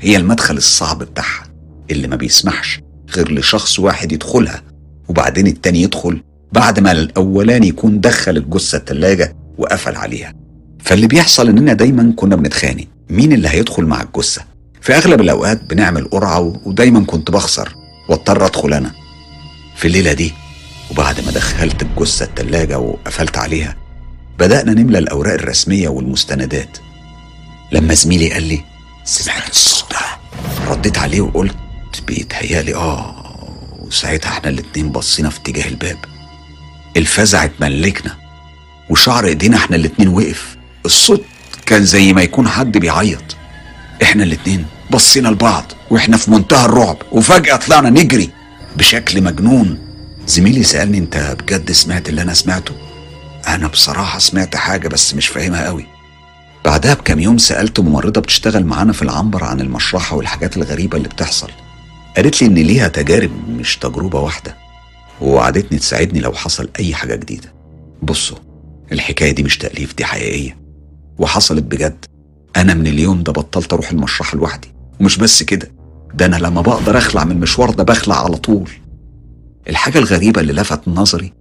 هي المدخل الصعب بتاعها اللي ما بيسمحش. غير لشخص واحد يدخلها وبعدين التاني يدخل بعد ما الاولاني يكون دخل الجثة التلاجة وقفل عليها. فاللي بيحصل إننا دايما كنا بنتخانق مين اللي هيدخل مع الجثة. في أغلب الأوقات بنعمل قرعة ودايما كنت بخسر واضطر أدخل أنا. في الليلة دي وبعد ما دخلت الجثة التلاجة وقفلت عليها بدأنا نملى الأوراق الرسمية والمستندات. لما زميلي قال لي سمعت الصوت ده؟ رديت عليه وقلت بيتهيألي آه وساعتها إحنا الاتنين بصينا في اتجاه الباب. الفزع اتملكنا وشعر إيدينا إحنا الاتنين وقف. الصوت كان زي ما يكون حد بيعيط. إحنا الاتنين بصينا لبعض وإحنا في منتهى الرعب وفجأة طلعنا نجري بشكل مجنون. زميلي سألني أنت بجد سمعت اللي أنا سمعته؟ أنا بصراحة سمعت حاجة بس مش فاهمها قوي. بعدها بكام يوم سألت ممرضة بتشتغل معانا في العنبر عن المشرحة والحاجات الغريبة اللي بتحصل. قالت لي إن ليها تجارب مش تجربة واحدة ووعدتني تساعدني لو حصل أي حاجة جديدة. بصوا الحكاية دي مش تأليف دي حقيقية. وحصلت بجد. أنا من اليوم ده بطلت أروح المشرحة لوحدي. ومش بس كده ده أنا لما بقدر أخلع من المشوار ده بخلع على طول. الحاجة الغريبة اللي لفت نظري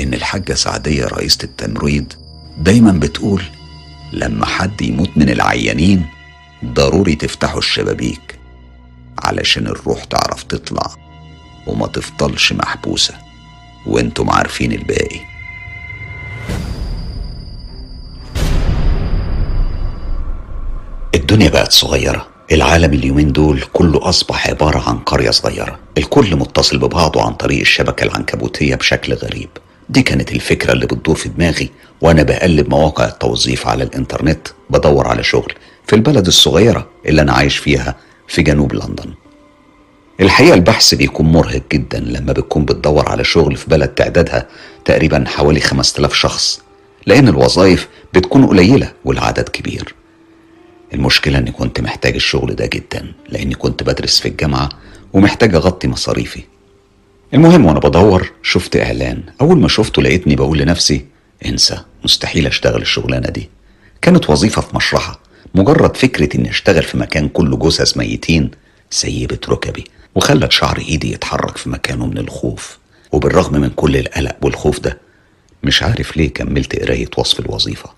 إن الحاجة سعدية رئيسة التمريض دايما بتقول لما حد يموت من العيانين ضروري تفتحوا الشبابيك. علشان الروح تعرف تطلع وما تفضلش محبوسة. وأنتم عارفين الباقي. الدنيا بقت صغيرة. العالم اليومين دول كله أصبح عبارة عن قرية صغيرة. الكل متصل ببعضه عن طريق الشبكة العنكبوتية بشكل غريب. دي كانت الفكرة اللي بتدور في دماغي وأنا بقلب مواقع التوظيف على الإنترنت بدور على شغل في البلد الصغيرة اللي أنا عايش فيها في جنوب لندن. الحقيقة البحث بيكون مرهق جدا لما بتكون بتدور على شغل في بلد تعدادها تقريبا حوالي 5000 شخص لأن الوظائف بتكون قليلة والعدد كبير. المشكلة إني كنت محتاج الشغل ده جدا لأني كنت بدرس في الجامعة ومحتاج أغطي مصاريفي. المهم وأنا بدور شفت إعلان. أول ما شفته لقيتني بقول لنفسي إنسى مستحيل أشتغل الشغلانة دي. كانت وظيفة في مشرحة. مجرد فكرة إني أشتغل في مكان كله جثث ميتين سيبت ركبي وخلت شعر إيدي يتحرك في مكانه من الخوف. وبالرغم من كل القلق والخوف ده مش عارف ليه كملت قراية وصف الوظيفة.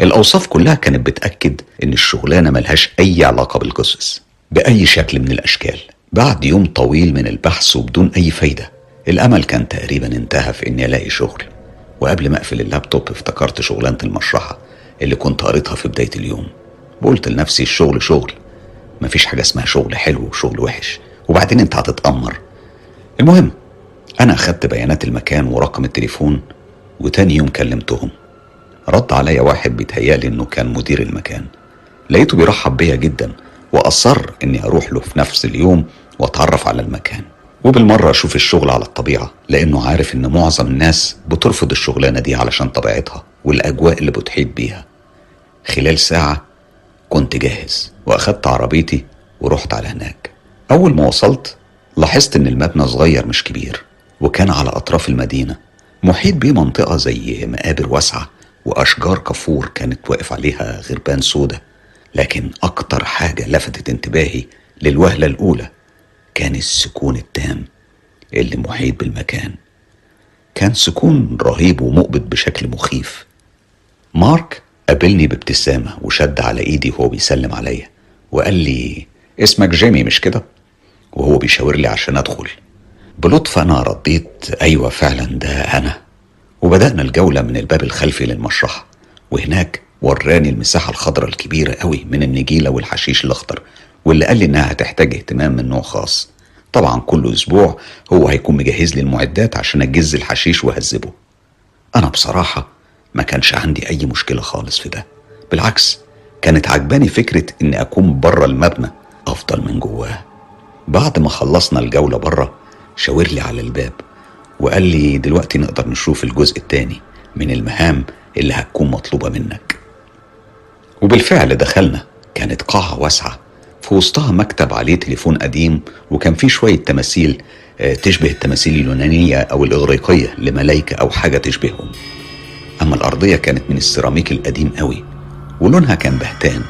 الأوصاف كلها كانت بتأكد إن الشغلانة ملهاش أي علاقة بالجثث بأي شكل من الأشكال. بعد يوم طويل من البحث وبدون أي فايدة الأمل كان تقريبا انتهى في إني ألاقي شغل. وقبل ما أقفل اللابتوب افتكرت شغلانة المشرحة اللي كنت قريتها في بداية اليوم. وقلت لنفسي الشغل شغل. مفيش حاجة اسمها شغل حلو وشغل وحش. وبعدين انت هتتأمر. المهم أنا أخدت بيانات المكان ورقم التليفون وتاني يوم كلمتهم. رد عليا واحد بيتهيألي إنه كان مدير المكان. لقيته بيرحب بيا جدا وأصر إني أروح له في نفس اليوم وأتعرف على المكان. وبالمرة أشوف الشغل على الطبيعة لأنه عارف إن معظم الناس بترفض الشغلانة دي علشان طبيعتها والأجواء اللي بتحيط بيها. خلال ساعة كنت جاهز وأخدت عربيتي ورحت على هناك. أول ما وصلت لاحظت إن المبنى صغير مش كبير وكان على أطراف المدينة. محيط بيه منطقة زي مقابر واسعة وأشجار كفور كانت واقف عليها غربان سودة. لكن أكتر حاجة لفتت انتباهي للوهلة الأولى كان السكون التام اللي محيط بالمكان. كان سكون رهيب ومقبض بشكل مخيف. مارك قابلني بابتسامة وشد على إيدي وهو بيسلم عليا وقال لي اسمك جيمي مش كده؟ وهو بيشاور لي عشان أدخل. بلطف أنا رديت أيوه فعلا ده أنا. وبدأنا الجولة من الباب الخلفي للمشرحة وهناك وراني المساحة الخضراء الكبيرة قوي من النجيلة والحشيش الأخضر واللي قال لي إنها هتحتاج اهتمام من نوع خاص. طبعا كل أسبوع هو هيكون مجهز لي المعدات عشان أجز الحشيش وأهذبه أنا بصراحة ما كانش عندي أي مشكلة خالص في ده. بالعكس كانت عجباني فكرة إني أكون بره المبنى أفضل من جواه. بعد ما خلصنا الجولة بره شاور لي على الباب وقال لي دلوقتي نقدر نشوف الجزء التاني من المهام اللي هتكون مطلوبة منك. وبالفعل دخلنا. كانت قاعة واسعة. في وسطها مكتب عليه تليفون قديم وكان فيه شوية تماثيل آه، تشبه التماثيل اليونانية أو الإغريقية لملايكة أو حاجة تشبههم. أما الأرضية كانت من السيراميك القديم قوي ولونها كان بهتان.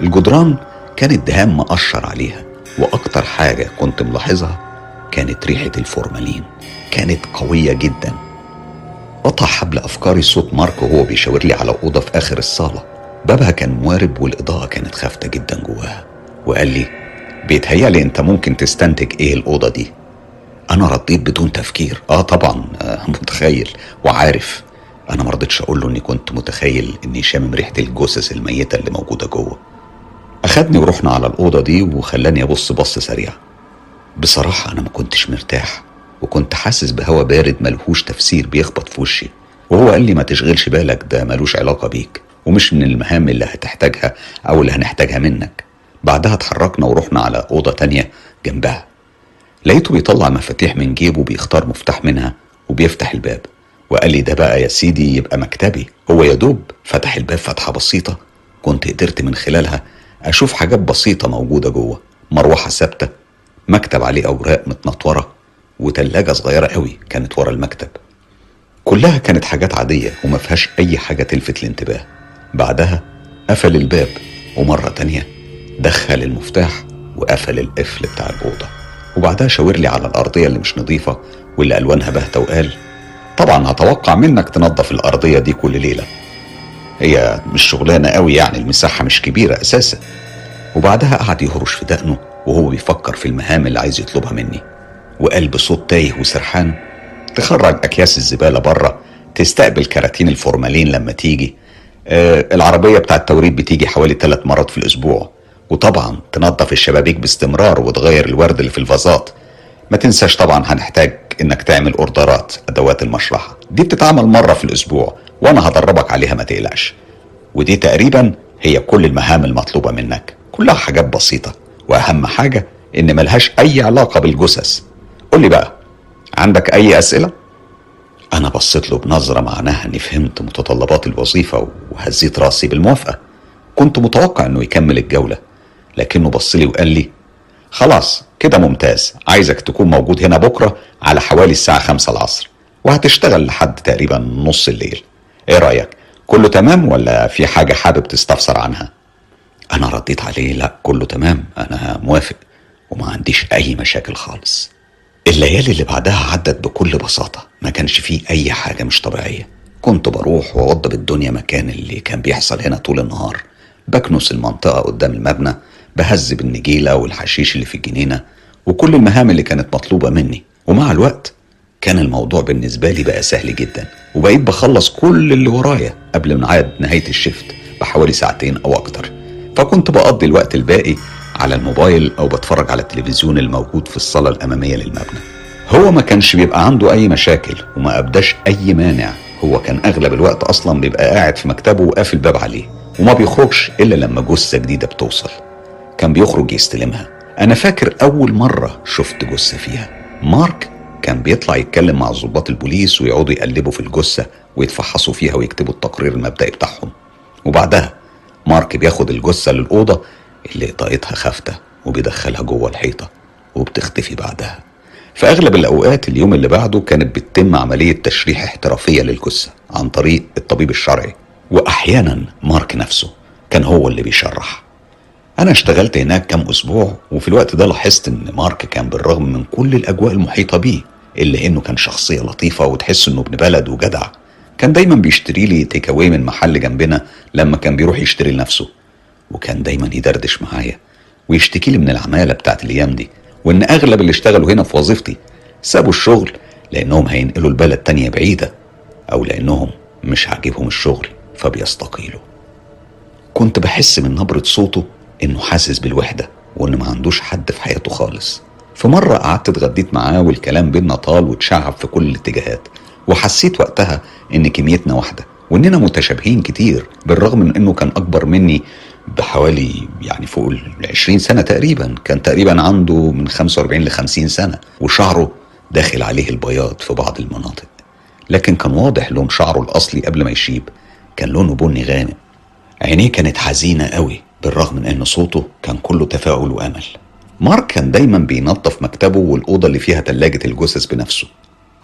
الجدران كانت دهان مقشر عليها وأكتر حاجة كنت ملاحظها كانت ريحة الفورمالين. كانت قوية جدا. قطع حبل أفكاري صوت مارك وهو بيشاور لي على أوضة في آخر الصالة. بابها كان موارب والإضاءة كانت خافتة جدا جواها وقال لي بيتهيألي أنت ممكن تستنتج إيه الأوضة دي؟ أنا رديت بدون تفكير. آه طبعا آه متخيل وعارف. أنا مرضتش أقول له إني كنت متخيل إني شامم ريحة الجثث الميتة اللي موجودة جوه. أخدني ورحنا على الأوضة دي وخلاني أبص بص سريع. بصراحة أنا ما كنتش مرتاح وكنت حاسس بهوا بارد ملهوش تفسير بيخبط في وشي. وهو قال لي ما تشغلش بالك ده ملوش علاقة بيك ومش من المهام اللي هتحتاجها أو اللي هنحتاجها منك. بعدها اتحركنا ورحنا على أوضة تانية جنبها. لقيته بيطلع مفاتيح من جيبه بيختار مفتاح منها وبيفتح الباب. وقال لي ده بقى يا سيدي يبقى مكتبي. هو يا دوب فتح الباب فتحة بسيطة. كنت قدرت من خلالها أشوف حاجات بسيطة موجودة جوه. مروحة ثابتة مكتب عليه أوراق متنطورة وتلاجة صغيرة قوي كانت ورا المكتب. كلها كانت حاجات عادية وما فيهاش أي حاجة تلفت الانتباه. بعدها قفل الباب ومرة تانية دخل المفتاح وقفل القفل بتاع الأوضة. وبعدها شاور لي على الأرضية اللي مش نظيفة واللي ألوانها باهتة وقال طبعا هتوقع منك تنظف الأرضية دي كل ليلة. هي مش شغلانة قوي يعني المساحة مش كبيرة أساسا. وبعدها قعد يهرش في دقنه وهو بيفكر في المهام اللي عايز يطلبها مني. وقال بصوت تايه وسرحان تخرج أكياس الزبالة بره تستقبل كراتين الفورمالين لما تيجي. آه العربية بتاع التوريد بتيجي حوالي ثلاث مرات في الأسبوع. وطبعا تنظف الشبابيك باستمرار وتغير الورد اللي في الفازات. ما تنساش طبعا هنحتاج إنك تعمل أوردرات أدوات المشرحة. دي بتتعمل مرة في الأسبوع وأنا هدربك عليها ما تقلقش. ودي تقريبا هي كل المهام المطلوبة منك. كلها حاجات بسيطة وأهم حاجة إن ملهاش أي علاقة بالجثث. قول لي بقى عندك أي أسئلة؟ أنا بصيت له بنظرة معناها إني فهمت متطلبات الوظيفة وهزيت رأسي بالموافقة. كنت متوقع إنه يكمل الجولة لكنه بص لي وقال لي خلاص كده ممتاز. عايزك تكون موجود هنا بكرة على حوالي الساعة خمسة العصر وهتشتغل لحد تقريبا نص الليل. إيه رأيك؟ كله تمام ولا في حاجة حابب تستفسر عنها؟ أنا رديت عليه لا كله تمام أنا موافق وما عنديش أي مشاكل خالص. الليالي اللي بعدها عدت بكل بساطة ما كانش فيه أي حاجة مش طبيعية. كنت بروح وأوضب الدنيا مكان اللي كان بيحصل هنا طول النهار. بكنس المنطقة قدام المبنى بهذب النجيلة والحشيش اللي في الجنينة وكل المهام اللي كانت مطلوبة مني. ومع الوقت كان الموضوع بالنسبة لي بقى سهل جدا وبقيت بخلص كل اللي ورايا قبل ميعاد نهاية الشفت بحوالي ساعتين أو أكتر. فكنت بقضي الوقت الباقي على الموبايل أو بتفرج على التلفزيون الموجود في الصالة الأمامية للمبنى. هو ما كانش بيبقى عنده أي مشاكل وما أبداش أي مانع. هو كان أغلب الوقت أصلا بيبقى قاعد في مكتبه وقافل الباب عليه وما بيخرجش إلا لما جثة جديدة بتوصل. كان بيخرج يستلمها. أنا فاكر أول مرة شفت جثة فيها. مارك كان بيطلع يتكلم مع ضباط البوليس ويقعدوا يقلبوا في الجثة ويتفحصوا فيها ويكتبوا التقرير المبدئي بتاعهم. وبعدها مارك بياخد الجثة للأوضة اللي إضاءتها خافتة وبيدخلها جوه الحيطة وبتختفي بعدها. في أغلب الأوقات اليوم اللي بعده كانت بتتم عملية تشريح احترافية للجثة عن طريق الطبيب الشرعي. وأحيانا مارك نفسه كان هو اللي بيشرح. أنا اشتغلت هناك كام أسبوع وفي الوقت ده لاحظت إن مارك كان بالرغم من كل الأجواء المحيطة بيه إلا إنه كان شخصية لطيفة وتحس إنه ابن بلد وجدع. كان دايما بيشتري لي تيك أواي من محل جنبنا لما كان بيروح يشتري لنفسه وكان دايما يدردش معايا ويشتكي لي من العمالة بتاعت الأيام دي وإن أغلب اللي اشتغلوا هنا في وظيفتي سابوا الشغل لأنهم هينقلوا البلد تانية بعيدة أو لأنهم مش عاجبهم الشغل فبيستقيلوا. كنت بحس من نبرة صوته إنه حاسس بالوحدة وإن ما عندوش حد في حياته خالص. في مرة قعدت اتغديت معاه والكلام بينا طال واتشعب في كل الاتجاهات وحسيت وقتها إن كميتنا واحدة وإننا متشابهين كتير بالرغم من إنه كان أكبر مني بحوالي يعني فوق ال 20 سنة تقريبا كان تقريبا عنده من 45 ل 50 سنة وشعره داخل عليه البياض في بعض المناطق. لكن كان واضح لون شعره الأصلي قبل ما يشيب كان لونه بني غامق. عينيه كانت حزينة قوي. بالرغم من إن صوته كان كله تفاؤل وأمل. مارك كان دايما بينظف مكتبه والأوضة اللي فيها تلاجة الجثث بنفسه.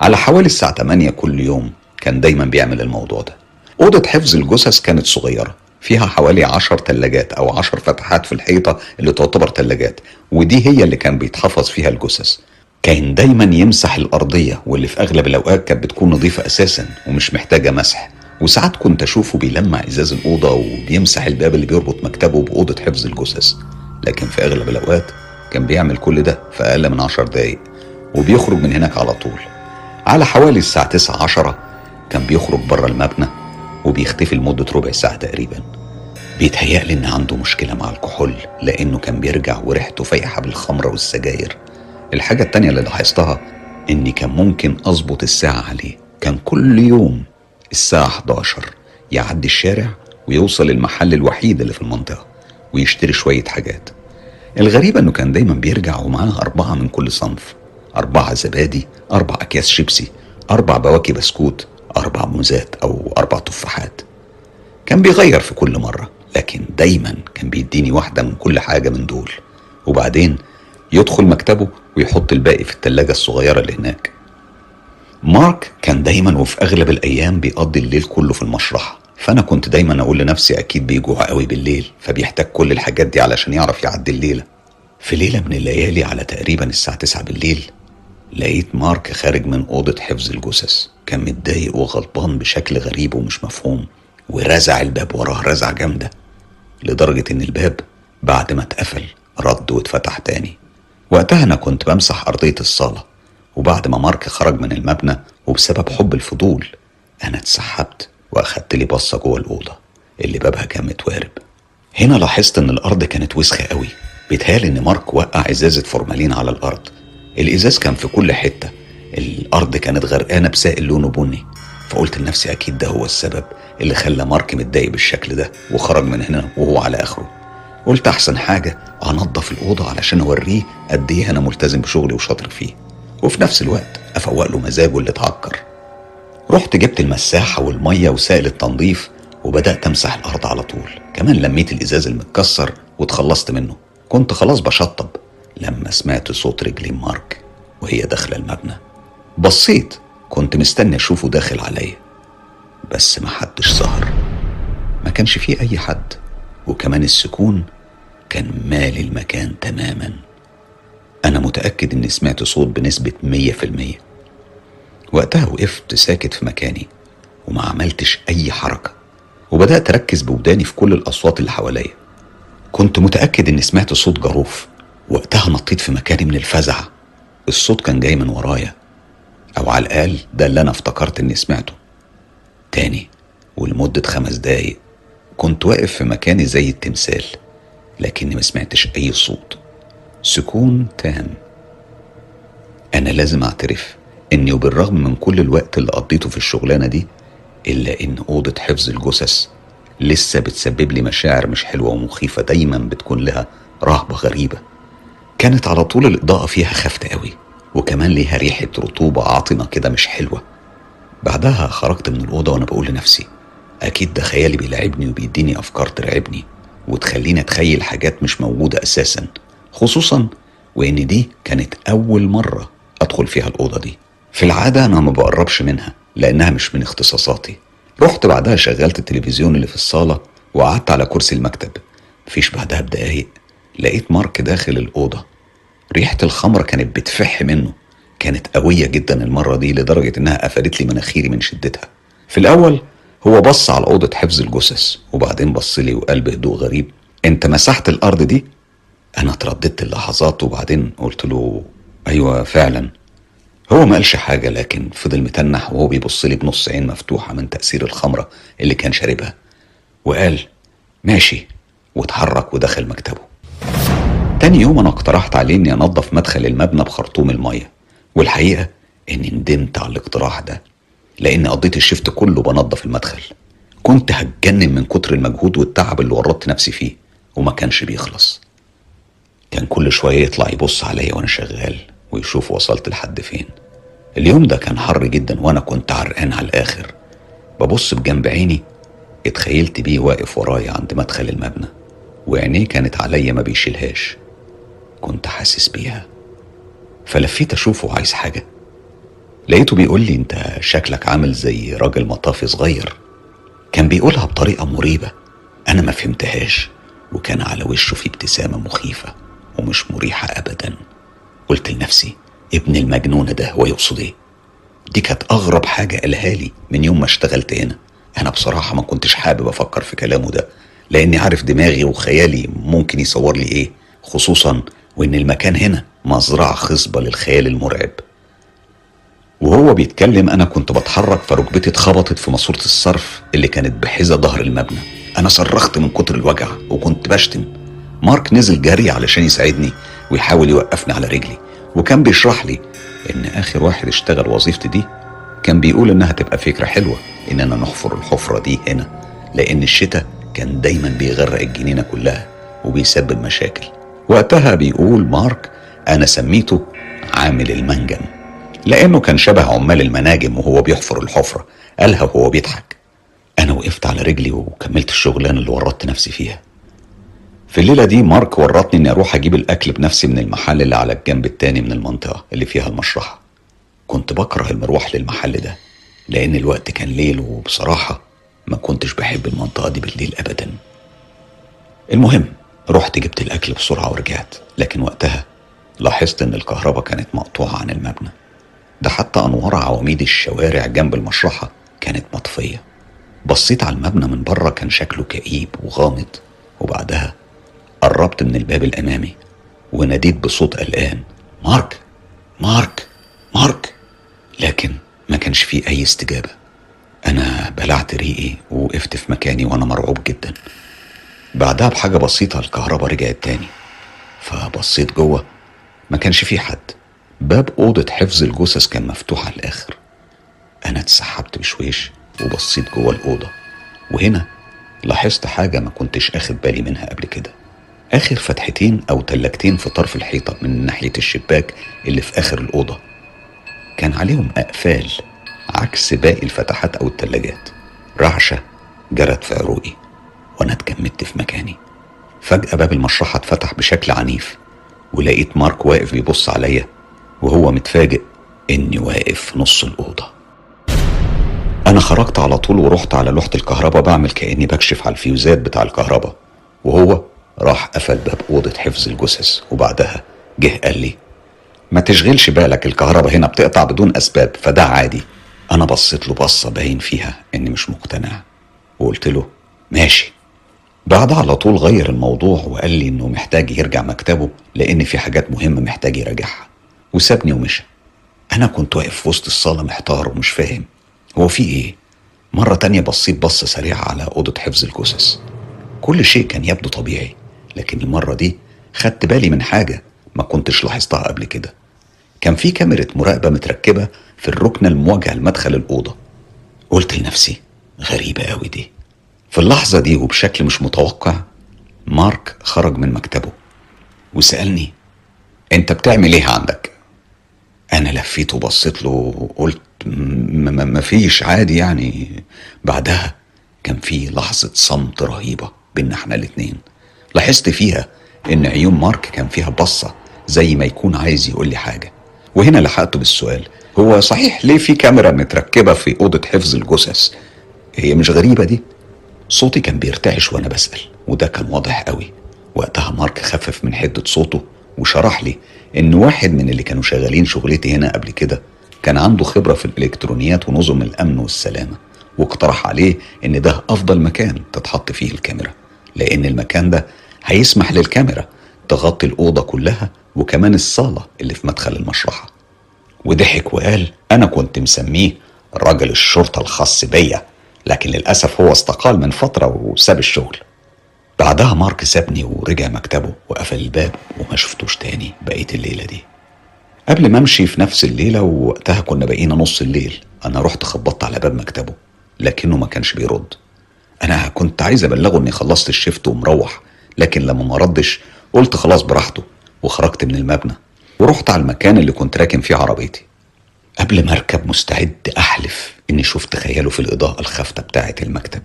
على حوالي الساعة 8 كل يوم كان دايما بيعمل الموضوع ده. أوضة حفظ الجثث كانت صغيرة فيها حوالي عشر تلاجات أو عشر فتحات في الحيطة اللي تعتبر تلاجات ودي هي اللي كان بيتحفظ فيها الجثث. كان دايما يمسح الأرضية واللي في أغلب الأوقات كانت بتكون نظيفة أساسا ومش محتاجة مسح. وساعات كنت أشوفه بيلمع إزاز الأوضة وبيمسح الباب اللي بيربط مكتبه بأوضة حفظ الجثث. لكن في أغلب الأوقات كان بيعمل كل ده في أقل من عشر دقايق وبيخرج من هناك على طول. على حوالي الساعة تسعة عشرة كان بيخرج بره المبنى وبيختفي لمدة ربع ساعة تقريبا. بيتهيألي إن عنده مشكلة مع الكحول لأنه كان بيرجع وريحته فايحة بالخمرة والسجاير. الحاجة التانية اللي لاحظتها إني كان ممكن أظبط الساعة عليه. كان كل يوم الساعة 11 يعدي الشارع ويوصل المحل الوحيد اللي في المنطقة ويشتري شوية حاجات. الغريب إنه كان دايما بيرجع ومعاه أربعة من كل صنف أربعة زبادي أربع أكياس شيبسي أربع بواكي بسكوت أربع موزات أو أربع تفاحات. كان بيغير في كل مرة لكن دايما كان بيديني واحدة من كل حاجة من دول. وبعدين يدخل مكتبه ويحط الباقي في التلاجة الصغيرة اللي هناك. مارك كان دايما وفي أغلب الأيام بيقضي الليل كله في المشرحة فأنا كنت دايما أقول لنفسي أكيد بيجوع قوي بالليل فبيحتاج كل الحاجات دي علشان يعرف يعدي الليلة. في ليلة من الليالي على تقريبا الساعة 9 بالليل لقيت مارك خارج من أوضة حفظ الجثث كان متضايق وغضبان بشكل غريب ومش مفهوم ورزع الباب وراه رزعة جامدة لدرجة إن الباب بعد ما اتقفل رد واتفتح تاني. وقتها أنا كنت بمسح أرضية الصالة. وبعد ما مارك خرج من المبنى وبسبب حب الفضول أنا اتسحبت وأخدت لي بصة جوه الأوضة اللي بابها كان متوارب. هنا لاحظت إن الأرض كانت وسخة قوي. بيتهيألي إن مارك وقع إزازة فورمالين على الأرض. الإزاز كان في كل حتة. الأرض كانت غرقانة بسائل لونه بني فقلت لنفسي أكيد ده هو السبب اللي خلى مارك متضايق بالشكل ده وخرج من هنا وهو على آخره. قلت أحسن حاجة انضف الأوضة علشان أوريه قد إيه أنا ملتزم بشغلي وشاطر فيه. وفي نفس الوقت أفوق له مزاجه اللي اتعكر. رحت جبت المساحة والمية وسائل التنظيف وبدأت أمسح الأرض على طول. كمان لميت الإزاز المتكسر واتخلصت منه. كنت خلاص بشطب لما سمعت صوت رجلي مارك وهي داخلة المبنى. بصيت كنت مستني أشوفه داخل عليا. بس ما حدش ظهر. ما كانش فيه أي حد. وكمان السكون كان مالي المكان تماما. أنا متأكد إني سمعت صوت بنسبة مية في المية. وقتها وقفت ساكت في مكاني وما عملتش أي حركة وبدأت أركز بوداني في كل الأصوات اللي حواليا. كنت متأكد إني سمعت صوت جروف وقتها نطيت في مكاني من الفزع. الصوت كان جاي من ورايا أو على الأقل ده اللي أنا افتكرت إني سمعته. تاني ولمدة خمس دقايق كنت واقف في مكاني زي التمثال لكني ما سمعتش أي صوت. سكون تام. أنا لازم أعترف إني وبالرغم من كل الوقت اللي قضيته في الشغلانة دي إلا إن أوضة حفظ الجثث لسه بتسبب لي مشاعر مش حلوة ومخيفة دايما بتكون لها رهبة غريبة. كانت على طول الإضاءة فيها خافته قوي وكمان ليها ريحة رطوبة عاطمة كده مش حلوة. بعدها خرجت من الأوضة وأنا بقول لنفسي أكيد ده خيالي بيلعبني وبيديني أفكار ترعبني وتخليني أتخيل حاجات مش موجودة أساسا. خصوصا وإن دي كانت أول مرة أدخل فيها الأوضة دي. في العادة أنا ما بقربش منها لأنها مش من اختصاصاتي. رحت بعدها شغلت التلفزيون اللي في الصالة وقعدت على كرسي المكتب. مفيش بعدها بدقايق لقيت مارك داخل الأوضة. ريحة الخمرة كانت بتفح منه. كانت قوية جدا المرة دي لدرجة إنها قفلت لي مناخيري من شدتها. في الأول هو بص على أوضة حفظ الجثث وبعدين بص لي وقال بهدوء غريب أنت مسحت الأرض دي؟ أنا ترددت اللحظات وبعدين قلت له أيوة فعلا. هو ما قالش حاجة لكن فضل متنح وهو بيبص لي بنص عين مفتوحة من تأثير الخمرة اللي كان شاربها. وقال ماشي واتحرك ودخل مكتبه. تاني يوم أنا اقترحت عليه إني أنظف مدخل المبنى بخرطوم المية. والحقيقة إني ندمت على الاقتراح ده لأن قضيت الشفت كله بنظف المدخل. كنت هتجنن من كتر المجهود والتعب اللي ورطت نفسي فيه وما كانش بيخلص. كان كل شوية يطلع يبص عليا وأنا شغال ويشوف وصلت لحد فين. اليوم ده كان حر جدا وأنا كنت عرقان على الآخر. ببص بجنب عيني اتخيلت بيه واقف ورايا عند مدخل المبنى وعينيه كانت عليا ما بيشيلهاش. كنت حاسس بيها. فلفيت أشوفه عايز حاجة. لقيته بيقول لي أنت شكلك عامل زي راجل مطافي صغير. كان بيقولها بطريقة مريبة. أنا ما فهمتهاش وكان على وشه في ابتسامة مخيفة. ومش مريحة ابدا. قلت لنفسي ابن المجنون ده هو يقصد إيه؟ دي كانت أغرب حاجة قالها لي من يوم ما اشتغلت هنا. أنا بصراحة ما كنتش حابب أفكر في كلامه ده لأني عارف دماغي وخيالي ممكن يصور لي إيه خصوصا وإن المكان هنا مزرعة خصبة للخيال المرعب. وهو بيتكلم أنا كنت بتحرك فركبتي اتخبطت في ماسورة الصرف اللي كانت بحذا ظهر المبنى. أنا صرخت من كتر الوجع وكنت بشتم. مارك نزل جري علشان يساعدني ويحاول يوقفني على رجلي. وكان بيشرح لي إن آخر واحد اشتغل وظيفتي دي كان بيقول إنها تبقى فكرة حلوة اننا نحفر الحفرة دي هنا لأن الشتاء كان دايما بيغرق الجنينة كلها وبيسبب مشاكل. وقتها بيقول مارك أنا سميته عامل المنجم لأنه كان شبه عمال المناجم وهو بيحفر الحفرة قالها وهو بيضحك. أنا وقفت على رجلي وكملت الشغلانة اللي ورطت نفسي فيها. في الليلة دي مارك ورطني إني أروح أجيب الأكل بنفسي من المحل اللي على الجنب التاني من المنطقة اللي فيها المشرحة. كنت بكره المروح للمحل ده لأن الوقت كان ليل وبصراحة ما كنتش بحب المنطقة دي بالليل ابدا. المهم رحت جبت الأكل بسرعة ورجعت لكن وقتها لاحظت إن الكهرباء كانت مقطوعة عن المبنى. ده حتى أنوار عواميد الشوارع جنب المشرحة كانت مطفية. بصيت على المبنى من بره كان شكله كئيب وغامض وبعدها قربت من الباب الأمامي وناديت بصوت قلقان مارك مارك مارك. لكن ما كانش فيه أي استجابة. أنا بلعت ريقي ووقفت في مكاني وأنا مرعوب جدا. بعدها بحاجة بسيطة الكهرباء رجعت تاني. فبصيت جوه ما كانش فيه حد. باب أوضة حفظ الجثث كان مفتوح على الآخر. أنا اتسحبت بشويش وبصيت جوه الأوضة. وهنا لاحظت حاجة ما كنتش أخد بالي منها قبل كده. آخر فتحتين أو تلاجتين في طرف الحيطة من ناحية الشباك اللي في آخر الأوضة. كان عليهم أقفال عكس باقي الفتحات أو التلاجات. رعشة جرت في عروقي وأنا اتجمدت في مكاني. فجأة باب المشرحة اتفتح بشكل عنيف ولقيت مارك واقف بيبص عليا وهو متفاجئ إني واقف في نص الأوضة. أنا خرجت على طول ورحت على لوحة الكهرباء بعمل كأني بكشف على الفيوزات بتاع الكهرباء. وهو راح قفل باب أوضة حفظ الجثث وبعدها جه قال لي ما تشغلش بالك الكهرباء هنا بتقطع بدون أسباب فده عادي. أنا بصيت له بصة باين فيها إني مش مقتنع وقلت له ماشي. بعد على طول غير الموضوع وقال لي إنه محتاج يرجع مكتبه لإن في حاجات مهمة محتاج يراجعها وسابني ومشى. أنا كنت واقف في وسط الصالة محتار ومش فاهم هو في إيه؟ مرة تانية بصيت بصة سريعة على أوضة حفظ الجثث. كل شيء كان يبدو طبيعي. لكن المرة دي خدت بالي من حاجة ما كنتش لاحظتها قبل كده. كان في كاميرا مراقبة متركبة في الركن المواجهة لمدخل الأوضة. قلت لنفسي غريبة قوي دي. في اللحظة دي وبشكل مش متوقع مارك خرج من مكتبه وسألني أنت بتعمل إيه عندك؟ أنا لفيت وبصيت له وقلت ما فيش عادي يعني. بعدها كان في لحظة صمت رهيبة بينا إحنا الاتنين. لاحظت فيها إن عيون مارك كان فيها بصة زي ما يكون عايز يقول لي حاجة. وهنا لحقته بالسؤال هو صحيح ليه في كاميرا متركبة في أوضة حفظ الجثث؟ هي مش غريبة دي؟ صوتي كان بيرتعش وأنا بسأل وده كان واضح قوي. وقتها مارك خفف من حدة صوته وشرح لي إن واحد من اللي كانوا شغالين شغلتي هنا قبل كده كان عنده خبرة في الإلكترونيات ونظم الأمن والسلامة واقترح عليه إن ده أفضل مكان تتحط فيه الكاميرا. لأن المكان ده هيسمح للكاميرا تغطي الأوضة كلها وكمان الصالة اللي في مدخل المشرحة. وضحك وقال أنا كنت مسميه رجل الشرطة الخاص بيا لكن للأسف هو استقال من فترة وساب الشغل. بعدها مارك سابني ورجع مكتبه وقفل الباب وما شفتوش تاني بقية الليلة دي. قبل ما أمشي في نفس الليلة ووقتها كنا بقينا نص الليل. أنا رحت خبطت على باب مكتبه لكنه ما كانش بيرد. أنا كنت عايز أبلغه إني خلصت الشفت ومروح لكن لما ما ردش قلت خلاص براحته وخرجت من المبنى. ورحت على المكان اللي كنت راكن فيه عربيتي. قبل ما أركب مستعد أحلف إني شفت خياله في الإضاءة الخافتة بتاعة المكتب.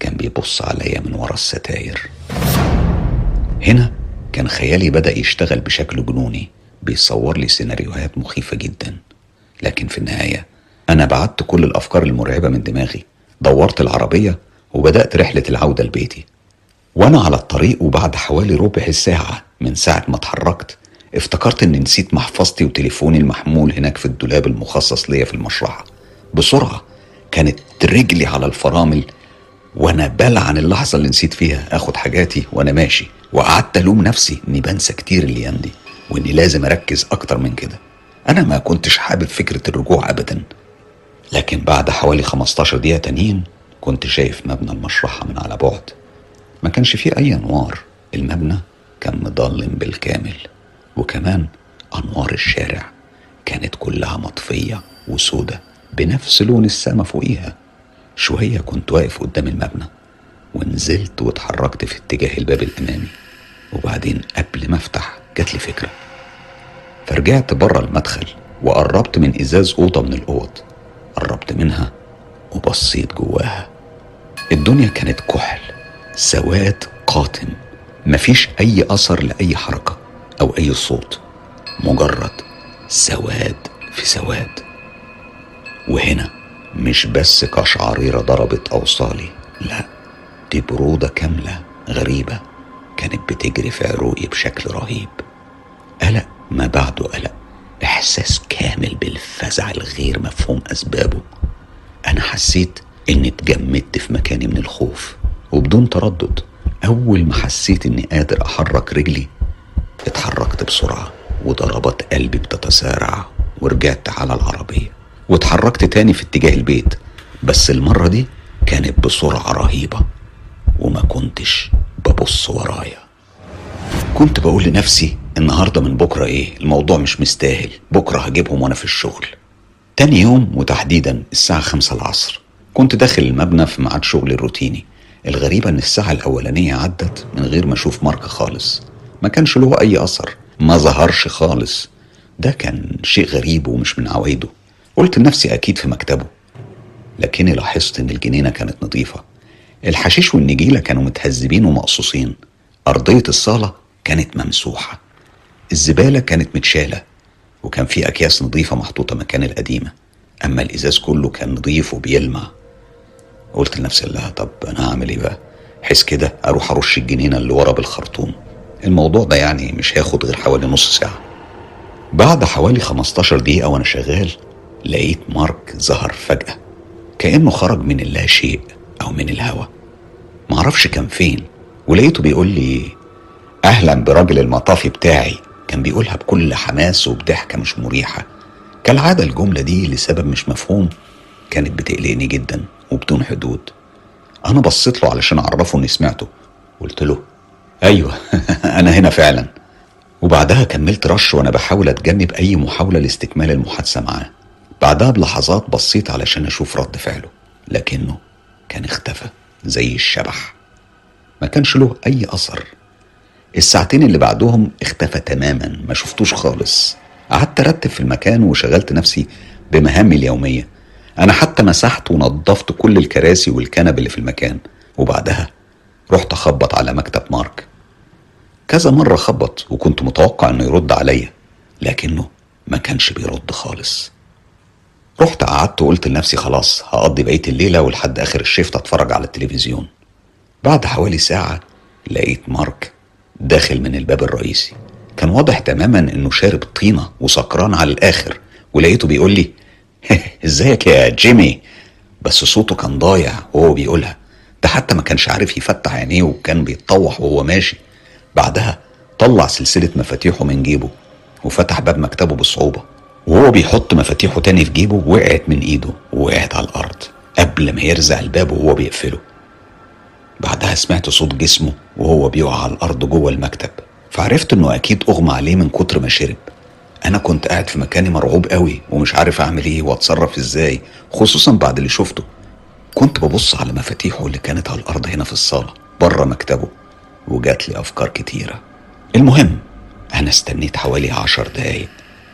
كان بيبص عليا من ورا الستاير. هنا كان خيالي بدأ يشتغل بشكل جنوني بيصور لي سيناريوهات مخيفة جدا. لكن في النهاية أنا بعدت كل الأفكار المرعبة من دماغي. دورت العربية وبدأت رحلة العودة لبيتي. وأنا على الطريق وبعد حوالي ربع ساعة من ساعة ما اتحركت افتكرت إني نسيت محفظتي وتليفوني المحمول هناك في الدولاب المخصص ليا في المشرحة. بسرعة كانت رجلي على الفرامل وأنا بلعن اللحظة اللي نسيت فيها آخد حاجاتي وأنا ماشي. وقعدت ألوم نفسي إني بنسى كتير الأيام دي وإني لازم أركز أكتر من كده. أنا ما كنتش حابب فكرة الرجوع ابدا. لكن بعد حوالي 15 دقيقة تانيين كنت شايف مبنى المشرحة من على بعد. ما كانش فيه أي أنوار. المبنى كان مضلم بالكامل. وكمان أنوار الشارع كانت كلها مطفية وسودة بنفس لون السما فوقيها. شوية كنت واقف قدام المبنى ونزلت واتحركت في اتجاه الباب الأمامي. وبعدين قبل ما أفتح جات لي فكرة. فرجعت بره المدخل وقربت من إزاز أوضة من الأوض. قربت منها وبصيت جواها. الدنيا كانت كحل سواد قاتم مفيش أي أثر لأي حركة أو أي صوت مجرد سواد في سواد. وهنا مش بس قشعريرة ضربت أوصالي لا دي برودة كاملة غريبة كانت بتجري في عروقي بشكل رهيب. قلق ما بعده قلق إحساس كامل بالفزع الغير مفهوم أسبابه. أنا حسيت إني اتجمدت في مكاني من الخوف وبدون تردد أول ما حسيت إني قادر أحرك رجلي اتحركت بسرعة وضربات قلبي بتتسارع ورجعت على العربية واتحركت تاني في اتجاه البيت بس المرة دي كانت بسرعة رهيبة وما كنتش ببص ورايا. كنت بقول لنفسي النهارده من بكرة إيه؟ الموضوع مش مستاهل بكرة هجيبهم وأنا في الشغل. تاني يوم وتحديدا الساعة خمسة العصر كنت داخل المبنى في ميعاد شغلي الروتيني. الغريبة إن الساعة الأولانية عدت من غير ما أشوف مارك خالص. ما كانش له أي أثر. ما ظهرش خالص. ده كان شيء غريب ومش من عوايده. قلت لنفسي أكيد في مكتبه. لكني لاحظت إن الجنينة كانت نظيفة. الحشيش والنجيلة كانوا متهذبين ومقصوصين. أرضية الصالة كانت ممسوحة. الزبالة كانت متشالة. وكان في أكياس نظيفة محطوطة مكان القديمة. أما الإزاز كله كان نظيف وبيلمع. قلت لنفسي الله طب أنا هعمل إيه بقى؟ حس كده أروح أرش الجنينة اللي ورا بالخرطوم. الموضوع ده يعني مش هياخد غير حوالي نص ساعة. بعد حوالي 15 دقيقة وأنا شغال لقيت مارك ظهر فجأة كأنه خرج من اللا شيء أو من الهوا. معرفش كان فين ولقيته بيقول لي أهلا براجل المطافي بتاعي. كان بيقولها بكل حماس وبضحكة مش مريحة. كالعادة الجملة دي لسبب مش مفهوم كانت بتقلقني جدا. وبدون حدود. أنا بصيت له علشان أعرفه إني سمعته. قلت له أيوه أنا هنا فعلا. وبعدها كملت رش وأنا بحاول أتجنب أي محاولة لاستكمال المحادثة معاه. بعدها بلحظات بصيت علشان أشوف رد فعله لكنه كان اختفى زي الشبح. ما كانش له أي أثر. الساعتين اللي بعدهم اختفى تماما ما شفتوش خالص. قعدت أرتب في المكان وشغلت نفسي بمهامي اليومية. أنا حتى مسحت ونظفت كل الكراسي والكنب اللي في المكان. وبعدها رحت أخبط على مكتب مارك. كذا مرة خبط وكنت متوقع إنه يرد عليا لكنه ما كانش بيرد خالص. رحت قعدت وقلت لنفسي خلاص هقضي بقية الليلة ولحد آخر ال shift أتفرج على التلفزيون. بعد حوالي ساعة لقيت مارك داخل من الباب الرئيسي. كان واضح تماما إنه شارب طينة وسكران على الآخر ولقيته بيقول لي ازيك يا جيمي؟ بس صوته كان ضايع وهو بيقولها. ده حتى ما كانش عارف يفتح عينيه وكان بيتطوح وهو ماشي. بعدها طلع سلسلة مفاتيحه من جيبه وفتح باب مكتبه بصعوبة. وهو بيحط مفاتيحه تاني في جيبه وقعت من ايده ووقعت على الأرض قبل ما يرزع الباب وهو بيقفله. بعدها سمعت صوت جسمه وهو بيقع على الأرض جوه المكتب. فعرفت إنه أكيد أغمى عليه من كتر ما شرب. أنا كنت قاعد في مكاني مرعوب قوي ومش عارف أعمل إيه وأتصرف إزاي خصوصا بعد اللي شفته. كنت ببص على مفاتيحه اللي كانت على الأرض هنا في الصالة بره مكتبه وجات لي أفكار كتيرة. المهم أنا استنيت حوالي عشر دقايق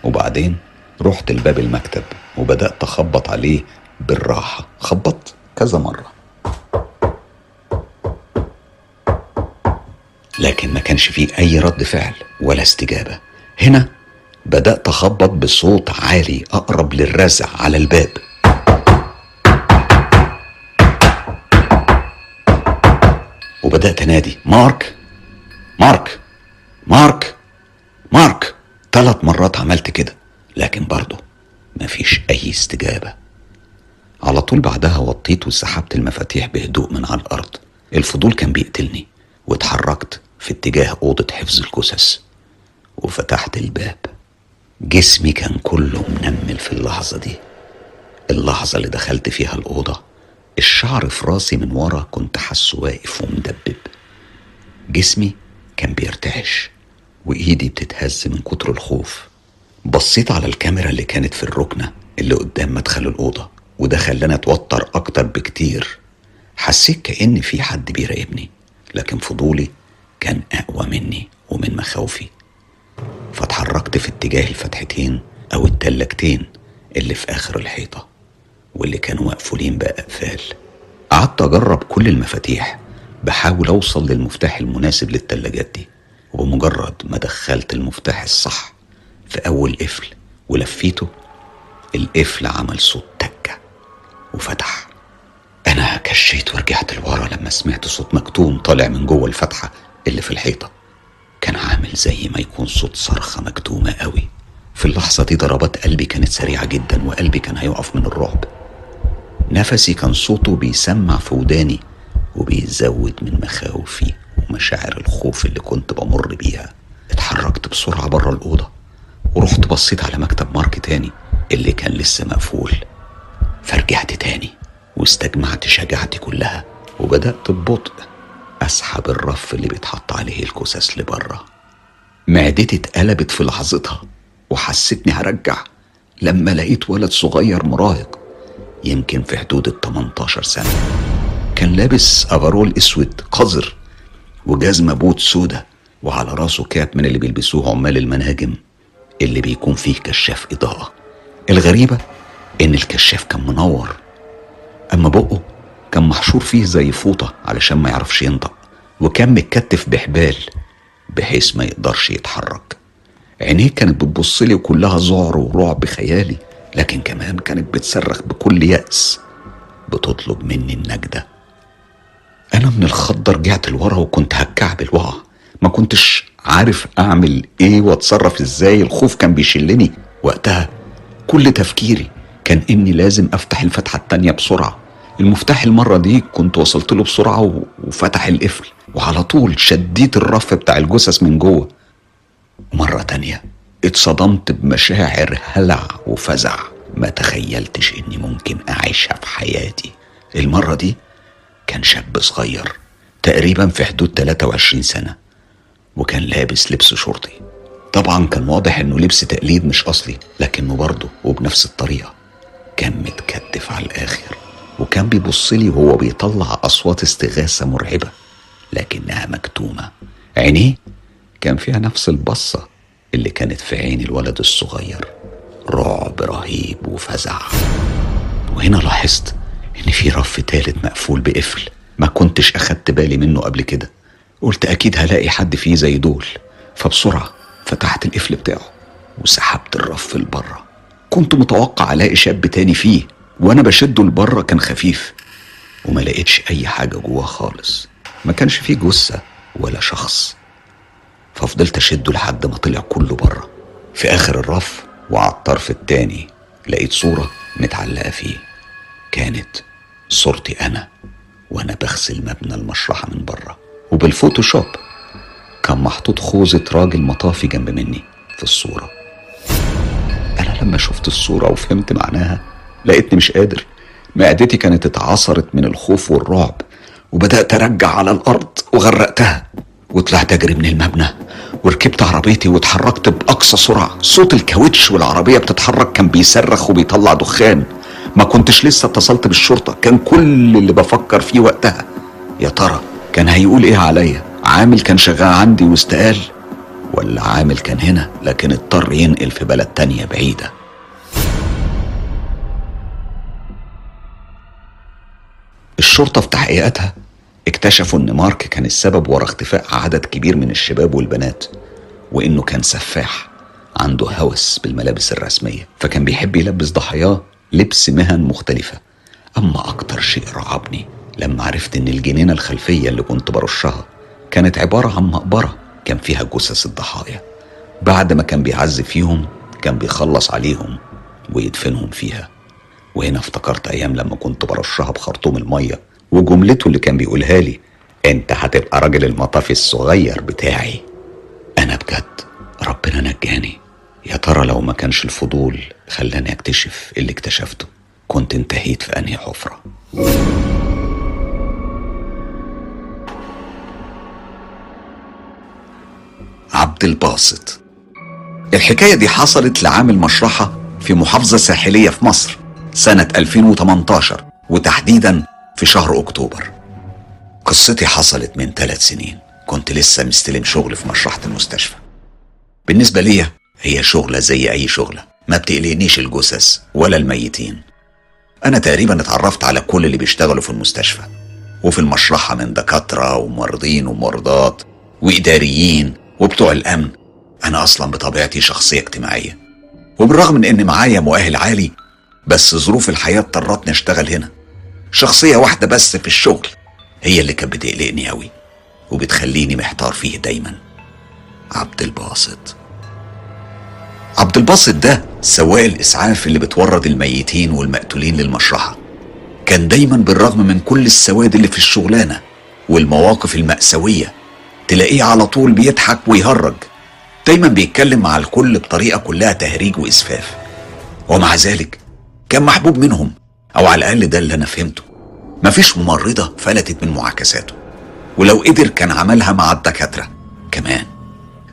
وبعدين رحت لباب المكتب وبدأت أخبط عليه بالراحة. خبطت كذا مرة. لكن ما كانش فيه أي رد فعل ولا استجابة. هنا بدأت أخبط بصوت عالي أقرب للرزع على الباب. وبدأت أنادي مارك! مارك! مارك! مارك! ثلاث مرات عملت كده لكن برضه مفيش أي استجابة. على طول بعدها وطيت وسحبت المفاتيح بهدوء من على الأرض. الفضول كان بيقتلني واتحركت في اتجاه أوضة حفظ الجثث وفتحت الباب. جسمي كان كله منمل في اللحظة دي. اللحظة اللي دخلت فيها الأوضة الشعر في راسي من ورا كنت حاسه واقف ومدبب. جسمي كان بيرتعش وإيدي بتتهز من كتر الخوف. بصيت على الكاميرا اللي كانت في الركنة اللي قدام مدخل الأوضة وده خلاني أتوتر أكتر بكتير. حسيت كأن في حد بيراقبني لكن فضولي كان أقوى مني ومن مخاوفي. فاتحركت في اتجاه الفتحتين أو التلاجتين اللي في آخر الحيطة واللي كانوا مقفولين بأقفال. قعدت أجرب كل المفاتيح بحاول أوصل للمفتاح المناسب للتلاجات دي وبمجرد ما دخلت المفتاح الصح في أول قفل ولفيته القفل عمل صوت تكة وفتح. أنا كشيت ورجعت لورا لما سمعت صوت مكتوم طالع من جوه الفتحة اللي في الحيطة. كان عامل زي ما يكون صوت صرخة مكتومة قوي. في اللحظة دي ضربات قلبي كانت سريعة جدا وقلبي كان هيقف من الرعب. نفسي كان صوته بيسمع في وداني وبيزود من مخاوفي ومشاعر الخوف اللي كنت بمر بيها. اتحركت بسرعة بره الأوضة ورحت بصيت على مكتب مارك تاني اللي كان لسه مقفول. فرجعت تاني واستجمعت شجاعتي كلها وبدأت ببطء أسحب الرف اللي بيتحط عليه الكساس لبره معدتي اتقلبت في لحظتها وحسيتني هرجع لما لقيت ولد صغير مراهق يمكن في حدود ال 18 سنة. كان لابس overall أسود قذر وجزمة بوت سودا وعلى راسه كاب من اللي بيلبسوه عمال المناجم اللي بيكون فيه كشاف إضاءة. الغريبة إن الكشاف كان منور أما بقه كان محشور فيه زي فوطة علشان ما يعرفش ينطق. وكان متكتف بحبال بحيث ما يقدرش يتحرك. عينيه كانت بتبصلي وكلها ذعر ورعب خيالي لكن كمان كانت بتصرخ بكل يأس بتطلب مني النجدة. أنا من الخضة رجعت لورا وكنت هتكعبل وقع ما كنتش عارف أعمل إيه وأتصرف إزاي. الخوف كان بيشلني. وقتها كل تفكيري كان إني لازم أفتح الفتحة التانية بسرعة. المفتاح المرة دي كنت وصلت له بسرعة وفتح القفل وعلى طول شديت الرف بتاع الجثث من جوه. مرة تانية اتصدمت بمشاعر هلع وفزع ما تخيلتش إني ممكن أعيشها في حياتي. المرة دي كان شاب صغير تقريبا في حدود 23 سنة وكان لابس لبس شرطي. طبعا كان واضح إنه لبس تقليد مش أصلي لكنه برضه وبنفس الطريقة كان متكتف على الآخر. وكان بيبص لي وهو بيطلع أصوات استغاثة مرعبة لكنها مكتومة. عينيه كان فيها نفس البصة اللي كانت في عين الولد الصغير. رعب رهيب وفزع. وهنا لاحظت إن في رف تالت مقفول بقفل. ما كنتش أخدت بالي منه قبل كده. قلت أكيد هلاقي حد فيه زي دول. فبسرعة فتحت القفل بتاعه وسحبت الرف لبره. كنت متوقع ألاقي شاب تاني فيه. وأنا بشده لبره كان خفيف وما لقيتش اي حاجة جواه خالص. ما كانش فيه جثة ولا شخص. ففضلت اشده لحد ما طلع كله بره. في اخر الرف وعلى الطرف التاني لقيت صورة متعلقة فيه. كانت صورتي أنا وأنا بغسل مبنى المشرحة من بره. وبالفوتوشوب كان محطوط خوذة راجل مطافي جنب مني في الصورة. أنا لما شفت الصورة وفهمت معناها لقيتني مش قادر. معدتي كانت اتعصرت من الخوف والرعب وبدأت أرجع على الأرض وغرقتها وطلعت أجري من المبنى وركبت عربيتي واتحركت بأقصى سرعة. صوت الكاوتش والعربية بتتحرك كان بيصرخ وبيطلع دخان. ما كنتش لسه اتصلت بالشرطة كان كل اللي بفكر فيه وقتها يا ترى كان هيقول إيه عليا؟ عامل كان شغال عندي واستقال ولا عامل كان هنا لكن اضطر ينقل في بلد تانية بعيدة. الشرطة في تحقيقاتها اكتشفوا إن مارك كان السبب ورا اختفاء عدد كبير من الشباب والبنات وإنه كان سفاح عنده هوس بالملابس الرسمية فكان بيحب يلبس ضحاياه لبس مهن مختلفة. أما أكتر شيء رعبني لما عرفت إن الجنينة الخلفية اللي كنت برشها كانت عبارة عن مقبرة كان فيها جثث الضحايا. بعد ما كان بيعذب فيهم كان بيخلص عليهم ويدفنهم فيها. وهنا افتكرت أيام لما كنت برشها بخرطوم المية وجملته اللي كان بيقولها لي أنت هتبقى راجل المطافي الصغير بتاعي. أنا بجد ربنا نجاني. يا ترى لو ما كانش الفضول خلاني أكتشف اللي اكتشفته كنت انتهيت في أنهي حفرة؟ عبد الباسط. الحكاية دي حصلت لعامل مشرحة في محافظة ساحلية في مصر. سنة 2018 وتحديدا في شهر أكتوبر. قصتي حصلت من ثلاث سنين. كنت لسه مستلم شغل في مشرحة المستشفى. بالنسبة ليا هي شغلة زي أي شغلة. ما بتقلقنيش الجثث ولا الميتين. أنا تقريبا اتعرفت على كل اللي بيشتغلوا في المستشفى. وفي المشرحة من دكاترة وممرضين وممرضات وإداريين وبتوع الأمن. أنا أصلا بطبيعتي شخصية اجتماعية. وبالرغم من إن معايا مؤهل عالي بس ظروف الحياة اضطرتني أشتغل هنا. شخصية واحدة بس في الشغل هي اللي كانت بتقلقني أوي وبتخليني محتار فيه دايما. عبد الباسط. عبد الباسط ده سواق الإسعاف اللي بتورد الميتين والمقتولين للمشرحة. كان دايما بالرغم من كل السواد اللي في الشغلانة والمواقف المأساوية تلاقيه على طول بيضحك ويهرج. دايما بيتكلم مع الكل بطريقة كلها تهريج وإسفاف. ومع ذلك كان محبوب منهم أو على الأقل ده اللي أنا فهمته. مفيش ممرضة فلتت من معاكساته ولو قدر كان عملها مع الدكاترة كمان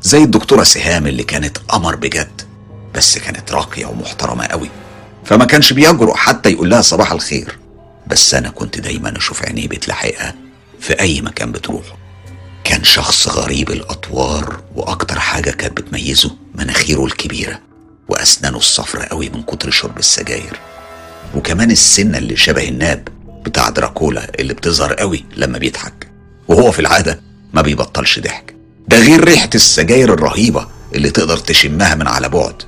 زي الدكتورة سهام اللي كانت قمر بجد بس كانت راقية ومحترمة قوي. فما كانش بيجرؤ حتى يقول لها صباح الخير. بس أنا كنت دايما أشوف عينيه بتلاحقها في أي مكان بتروحه. كان شخص غريب الأطوار وأكتر حاجة كانت بتميزه مناخيره الكبيرة. وأسنانه الصفرة قوي من كتر شرب السجاير. وكمان السنة اللي شبه الناب بتاع دراكولا اللي بتظهر قوي لما بيضحك. وهو في العادة ما بيبطلش ضحك. ده غير ريحة السجاير الرهيبة اللي تقدر تشمها من على بعد.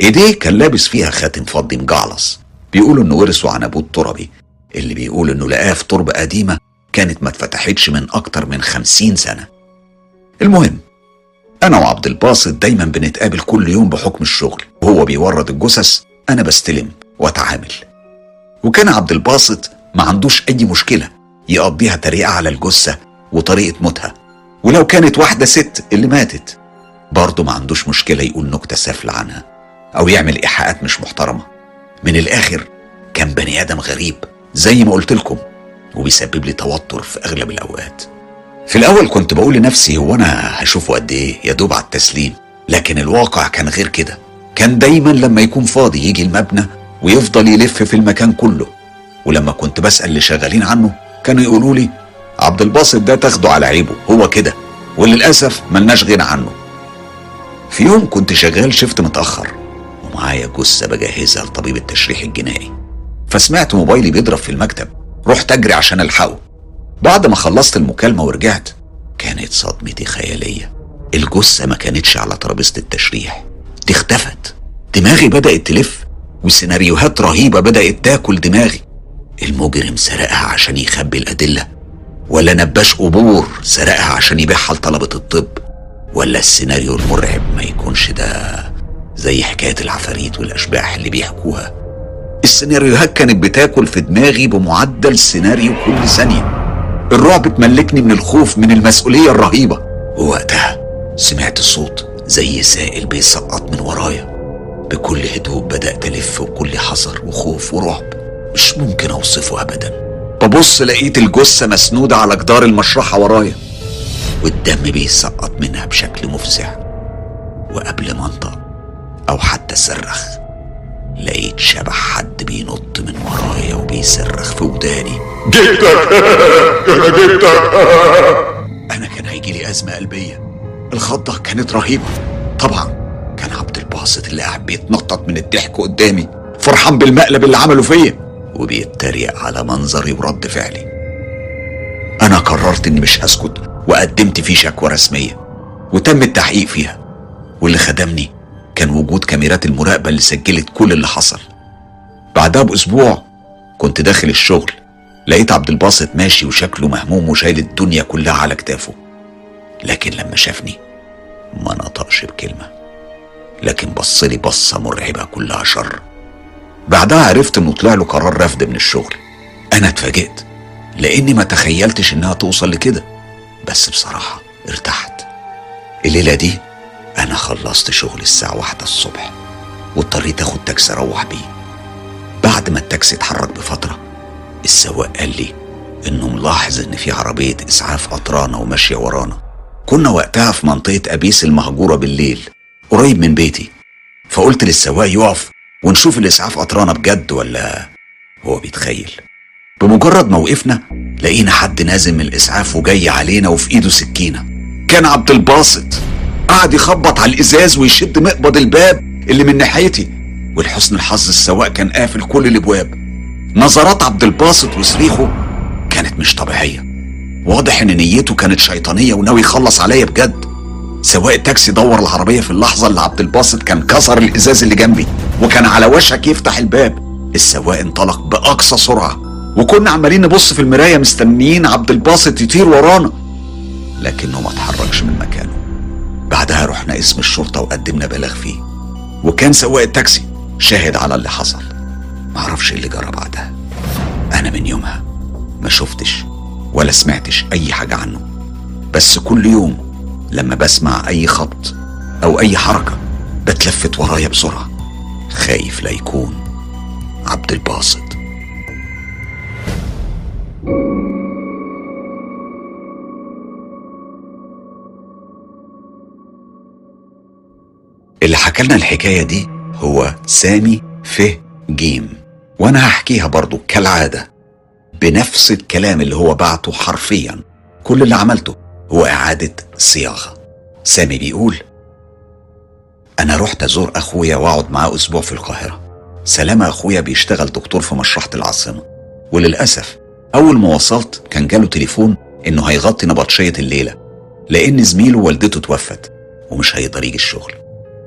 إيديه كان لابس فيها خاتم فضي مجعلص. بيقولوا إنه ورثه عن ابوه التربي اللي بيقول إنه لقاه في تربة قديمة كانت ما اتفتحتش من أكتر من خمسين سنة. المهم أنا وعبد الباسط دايما بنتقابل كل يوم بحكم الشغل. وهو بيورد الجثث أنا بستلم وأتعامل. وكان عبد الباسط ما عندوش أي مشكلة يقضيها تريقة على الجثة وطريقة موتها. ولو كانت واحدة ست اللي ماتت برضه ما عندوش مشكلة يقول نكتة سافلة عنها أو يعمل إيحاءات مش محترمة. من الآخر كان بني آدم غريب زي ما قلت لكم وبيسبب لي توتر في أغلب الأوقات. في الأول كنت بقول لنفسي هو أنا هشوفه قد إيه؟ يا دوب على التسليم. لكن الواقع كان غير كده. كان دايما لما يكون فاضي يجي المبنى ويفضل يلف في المكان كله. ولما كنت بسأل اللي شغالين عنه كانوا يقولوا لي عبد الباسط ده تاخده على عيبه هو كده. وللأسف ملناش غنى عنه. في يوم كنت شغال شفت متأخر ومعايا جثة بجهزها لطبيب التشريح الجنائي. فسمعت موبايلي بيضرب في المكتب رحت أجري عشان ألحقه. بعد ما خلصت المكالمة ورجعت كانت صدمتي خيالية. الجثة ما كانتش على ترابيزة التشريح. دي اختفت. دماغي بدأت تلف وسيناريوهات رهيبة بدأت تاكل دماغي. المجرم سرقها عشان يخبي الأدلة ولا نباش قبور سرقها عشان يبيعها لطلبة الطب ولا السيناريو المرعب ما يكونش ده زي حكاية العفاريت والأشباح اللي بيحكوها. السيناريوهات كانت بتاكل في دماغي بمعدل سيناريو كل ثانية. الرعب تملكني من الخوف من المسؤولية الرهيبة. ووقتها سمعت صوت زي سائل بيسقط من ورايا. بكل هدوء بدأت ألف بكل حذر وخوف ورعب. مش ممكن أوصفه أبدا. ببص لقيت الجثة مسنودة على جدار المشرحة ورايا. والدم بيسقط منها بشكل مفزع. وقبل ما انطق أو حتى صرخ. لقيت شبح حد بينط من ورايا وبيصرخ في وداني. جبتك أنا جبتك أنا كان هيجي لي أزمة قلبية. الخضة كانت رهيبة. طبعا كان عبد الباسط اللي قاعد بيتنطط من الضحك قدامي فرحان بالمقلب اللي عمله فيا. وبيتريق على منظري ورد فعلي. أنا قررت إني مش هسكت وقدمت فيه شكوى رسمية وتم التحقيق فيها. واللي خدمني كان وجود كاميرات المراقبة اللي سجلت كل اللي حصل. بعدها بأسبوع كنت داخل الشغل لقيت عبد الباسط ماشي وشكله مهموم وشايل الدنيا كلها على كتافه. لكن لما شافني ما نطقش بكلمة لكن بصلي بصة مرعبة كلها شر. بعدها عرفت إنه طلع له قرار رفض من الشغل. أنا اتفاجئت لأني ما تخيلتش إنها توصل لكده. بس بصراحة ارتحت. الليلة دي أنا خلصت شغل الساعة واحدة الصبح واضطريت آخد تاكسي أروح بيه. بعد ما التاكسي اتحرك بفترة السواق قال لي إنه ملاحظ إن في عربية إسعاف قطرانة وماشية ورانا. كنا وقتها في منطقة أبيس المهجورة بالليل قريب من بيتي. فقلت للسواق يقف ونشوف الإسعاف قطرانة بجد ولا هو بيتخيل. بمجرد ما وقفنا لقينا حد نازل من الإسعاف وجاي علينا وفي إيده سكينة. كان عبد الباسط. قعد يخبط على الإزاز ويشد مقبض الباب اللي من ناحيتي. ولحسن الحظ السواق كان قافل كل الأبواب. نظرات عبد الباسط وصريخه كانت مش طبيعية. واضح إن نيته كانت شيطانية وناوي يخلص عليا بجد. سواق التاكسي دور العربية في اللحظة اللي عبد الباسط كان كسر الإزاز اللي جنبي وكان على وشك يفتح الباب. السواق انطلق بأقصى سرعة وكنا عمالين نبص في المراية مستنيين عبد الباسط يطير ورانا. لكنه ما اتحركش من مكانه. بعدها رحنا اسم الشرطة وقدمنا بلاغ فيه. وكان سواق التاكسي شاهد على اللي حصل. معرفش اللي جرى بعدها. أنا من يومها ما شفتش ولا سمعتش أي حاجة عنه. بس كل يوم لما بسمع أي خبط أو أي حركة بتلفت ورايا بسرعة. خايف لا يكون عبد الباسط. اللي حكى لنا الحكاية دي هو سامي فه جيم. وأنا هحكيها برضو كالعادة بنفس الكلام اللي هو بعته حرفيا. كل اللي عملته هو إعادة صياغة. سامي بيقول أنا رحت أزور أخويا وأقعد معاه أسبوع في القاهرة. سلامة أخويا بيشتغل دكتور في مشرحة العاصمة. وللأسف أول ما وصلت كان جاله تليفون إنه هيغطي نبطشية الليلة لأن زميله والدته توفت ومش هيقدر يجي الشغل.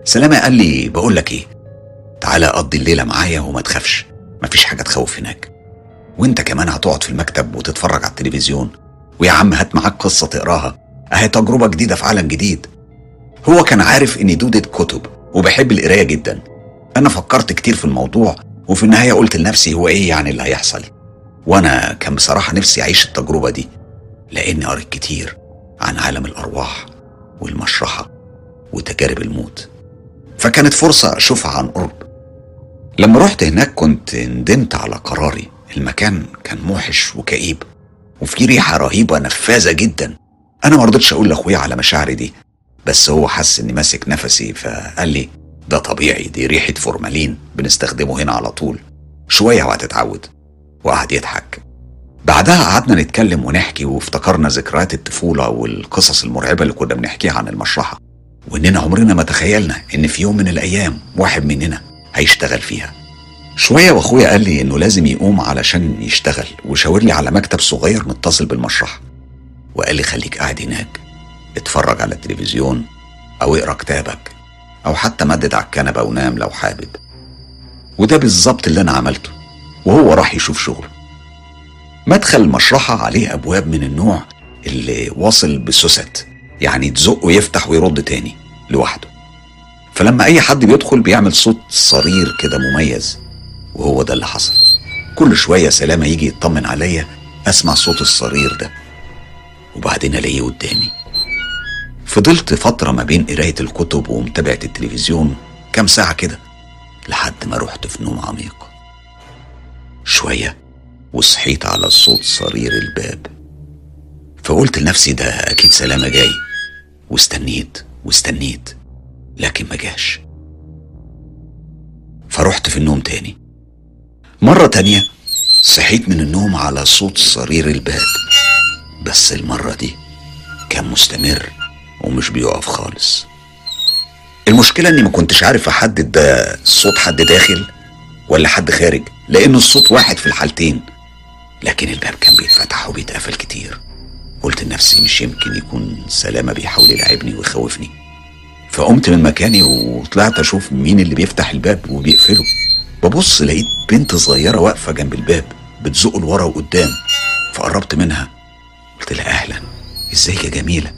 سلامة قال لي بقول لك إيه؟ تعالى قضي الليلة معايا وما تخافش مفيش حاجة تخوف هناك. وأنت كمان هتقعد في المكتب وتتفرج على التلفزيون. ويا عم هات معاك قصة تقراها. أهي تجربة جديدة في عالم جديد. هو كان عارف إني دودة كتب وبحب القراية جدا. أنا فكرت كتير في الموضوع وفي النهاية قلت لنفسي هو إيه يعني اللي هيحصل. وأنا كان بصراحة نفسي أعيش التجربة دي لأني قريت كتير عن عالم الأرواح والمشرحة وتجارب الموت. فكانت فرصة أشوفها عن قرب. لما رحت هناك كنت ندمت على قراري. المكان كان موحش وكئيب وفي ريحة رهيبة نفاذة جدا. أنا ما رضيتش أقول لأخويا على مشاعري دي بس هو حس إني ماسك نفسي فقال لي ده طبيعي دي ريحة فورمالين بنستخدمه هنا على طول. شوية وهتتعود. وقعد يضحك. بعدها قعدنا نتكلم ونحكي وافتكرنا ذكريات الطفولة والقصص المرعبة اللي كنا بنحكيها عن المشرحة. وإننا عمرنا ما تخيلنا إن في يوم من الأيام واحد مننا هيشتغل فيها. شوية وأخويا قال لي إنه لازم يقوم علشان يشتغل وشاور لي على مكتب صغير متصل بالمشرحة وقال لي خليك قاعد هناك اتفرج على التلفزيون أو اقرأ كتابك أو حتى مدد على الكنبة ونام لو حابب. وده بالظبط اللي أنا عملته وهو راح يشوف شغله. مدخل المشرحة عليه أبواب من النوع اللي واصل بسوست. يعني تزق ويفتح ويرد تاني لوحده. فلما أي حد بيدخل بيعمل صوت صرير كده مميز وهو ده اللي حصل. كل شوية سلامة يجي يطمن عليا أسمع صوت الصرير ده وبعدين ألاقيه قدامي. فضلت فترة ما بين قراية الكتب ومتابعة التلفزيون كام ساعة كده لحد ما رحت في نوم عميق. شوية وصحيت على صوت صرير الباب. فقلت لنفسي ده أكيد سلامة جاي. واستنيت واستنيت لكن ما جاش. فرحت في النوم تاني. مرة تانية صحيت من النوم على صوت صرير الباب. بس المرة دي كان مستمر ومش بيقف خالص. المشكلة إني ما كنتش عارف أحدد ده صوت حد داخل ولا حد خارج لأن الصوت واحد في الحالتين لكن الباب كان بيتفتح وبيتقفل كتير. قلت لنفسي مش يمكن يكون سلامة بيحاول يلعبني ويخوفني. فقمت من مكاني وطلعت أشوف مين اللي بيفتح الباب وبيقفله. ببص لقيت بنت صغيرة واقفة جنب الباب بتزقه لورا وقدام. فقربت منها. قلت لها أهلا. ازيك يا جميلة؟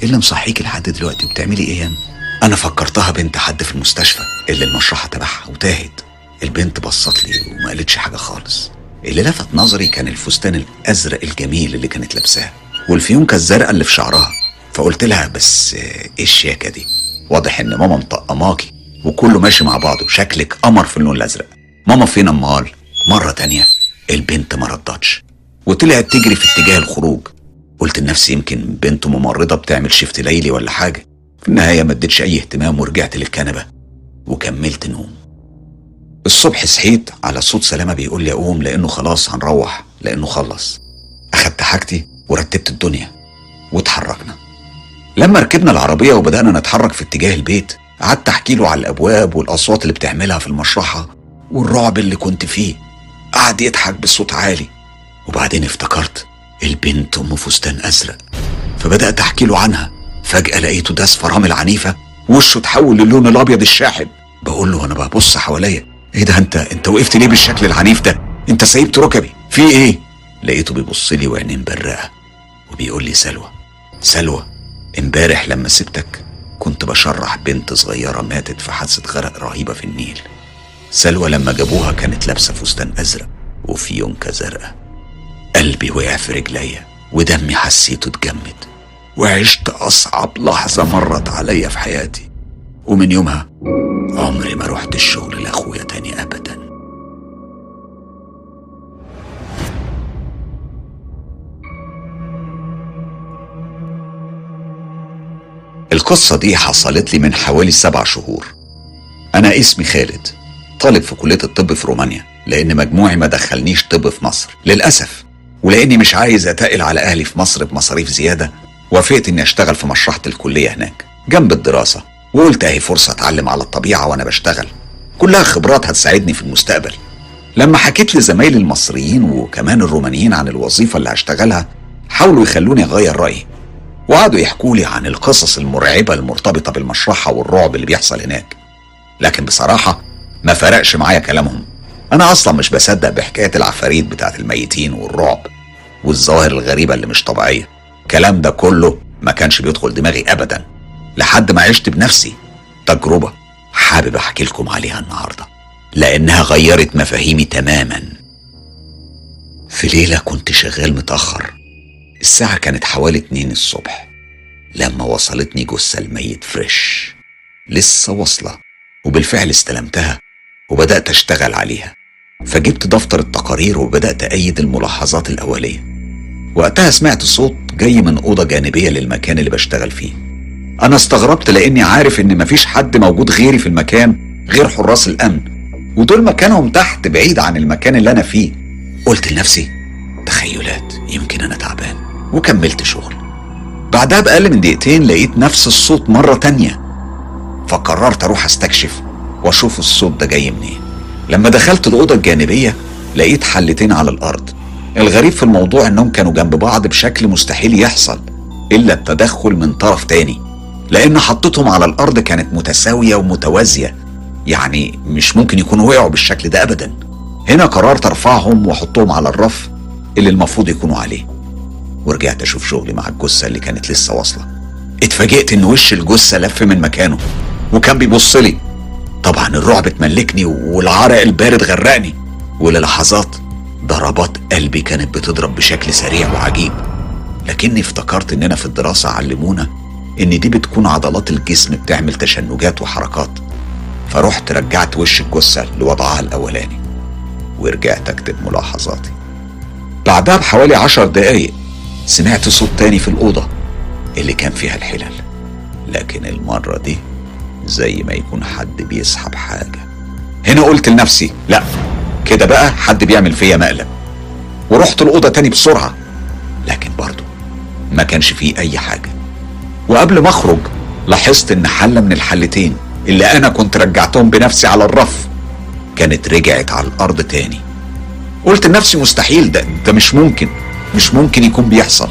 إيه اللي مصحيكي لحد دلوقتي؟ وبتعملي إيه هنا أنا فكرتها بنت حد في المستشفى اللي المشرحة تبعها وتاهت. البنت بصت لي وما قالتش حاجة خالص. اللي لفت نظري كان الفستان الأزرق الجميل اللي كانت لابساه. والفيونكة الزرقاء اللي في شعرها. فقلت لها بس إيه الشياكة دي؟ واضح إن ماما مطقماكي وكله ماشي مع بعضه شكلك قمر في اللون الأزرق. ماما فين امال مرة تانية البنت ما ردتش وطلعت تجري في اتجاه الخروج. قلت لنفسي يمكن بنت ممرضة بتعمل شيفت ليلي ولا حاجة. في النهاية ما اديتش أي اهتمام ورجعت للكنبة وكملت نوم. الصبح صحيت على صوت سلامة بيقول لي أقوم لأنه خلاص هنروح لأنه خلص. أخدت حاجتي ورتبت الدنيا واتحركنا. لما ركبنا العربية وبدأنا نتحرك في اتجاه البيت قعدت أحكي له على الأبواب والأصوات اللي بتعملها في المشرحة والرعب اللي كنت فيه. قعد يضحك بصوت عالي. وبعدين افتكرت البنت أم فستان أزرق. فبدأت أحكي له عنها. فجأة لقيته داس فرامل عنيفة وشه اتحول للون الأبيض الشاحب. بقول له وأنا ببص حواليا. إيه ده أنت أنت وقفت ليه بالشكل العنيف ده؟ أنت سيبت ركبي في إيه؟ لقيته بيبص لي وعينيه مبرقة وبيقول لي سلوى سلوى امبارح لما سبتك كنت بشرح بنت صغيرة ماتت في حادثة غرق رهيبة في النيل. سلوى لما جابوها كانت لابسة فستان أزرق وفيونكة زرقاء. قلبي وقع في رجليا ودمي حسيته اتجمد. وعشت أصعب لحظة مرت عليا في حياتي. ومن يومها عمري ما رحت الشغل لأخويا تاني أبدا. القصة دي حصلت لي من حوالي سبع شهور. أنا اسمي خالد طالب في كلية الطب في رومانيا لأن مجموعي ما دخلنيش طب في مصر. للأسف. ولأني مش عايز أتقل على أهلي في مصر بمصاريف زيادة وافقت إني أشتغل في مشرحة الكلية هناك. جنب الدراسة وقلت أهي فرصة أتعلم على الطبيعة وأنا بشتغل. كلها خبرات هتساعدني في المستقبل. لما حكيت لزمايلي المصريين وكمان الرومانيين عن الوظيفة اللي هشتغلها حاولوا يخلوني أغير رأيي. وقعدوا يحكوا لي عن القصص المرعبة المرتبطة بالمشرحة والرعب اللي بيحصل هناك. لكن بصراحة ما فرقش معايا كلامهم. أنا أصلا مش بصدق بحكاية العفاريت بتاعت الميتين والرعب والظواهر الغريبة اللي مش طبيعية. الكلام ده كله ما كانش بيدخل دماغي أبدا. لحد ما عشت بنفسي تجربة حابب أحكي لكم عليها النهاردة. لأنها غيرت مفاهيمي تماما. في ليلة كنت شغال متأخر. الساعة كانت حوالي اتنين الصبح لما وصلتني جثة الميت فريش. لسه واصلة وبالفعل استلمتها وبدأت أشتغل عليها. فجبت دفتر التقارير وبدأت أيد الملاحظات الأولية. وقتها سمعت صوت جاي من أوضة جانبية للمكان اللي بشتغل فيه. أنا استغربت لأني عارف إن مفيش حد موجود غيري في المكان غير حراس الأمن. ودول مكانهم تحت بعيد عن المكان اللي أنا فيه قلت لنفسي تخيلات يمكن أنا تعبان. وكملت شغل. بعدها بأقل من دقيقتين لقيت نفس الصوت مرة تانية. فقررت أروح أستكشف وأشوف الصوت ده جاي منين. لما دخلت الأوضة الجانبية لقيت حلتين على الأرض. الغريب في الموضوع إنهم كانوا جنب بعض بشكل مستحيل يحصل إلا التدخل من طرف تاني. لأن حطتهم على الأرض كانت متساوية ومتوازية. يعني مش ممكن يكونوا وقعوا بالشكل ده أبدا. هنا قررت أرفعهم وأحطهم على الرف اللي المفروض يكونوا عليه. ورجعت أشوف شغلي مع الجثة اللي كانت لسه واصلة. اتفاجئت إن وش الجثة لف من مكانه وكان بيبص لي. طبعا الرعب اتملكني والعرق البارد غرقني. وللحظات ضربات قلبي كانت بتضرب بشكل سريع وعجيب. لكني افتكرت إننا في الدراسة علمونا إن دي بتكون عضلات الجسم بتعمل تشنجات وحركات. فرحت رجعت وش الجثة لوضعها الأولاني ورجعت أكتب ملاحظاتي. بعدها بحوالي عشر دقايق سمعت صوت تاني في الأوضة اللي كان فيها الحلل. لكن المرة دي زي ما يكون حد بيسحب حاجة. هنا قلت لنفسي لا كده بقى حد بيعمل فيا مقلب ورحت الأوضة تاني بسرعة لكن برضو ما كانش فيه أي حاجة. وقبل ما أخرج لاحظت إن حلة من الحلتين اللي أنا كنت رجعتهم بنفسي على الرف كانت رجعت على الأرض تاني. قلت لنفسي مستحيل ده ده مش ممكن. مش ممكن يكون بيحصل.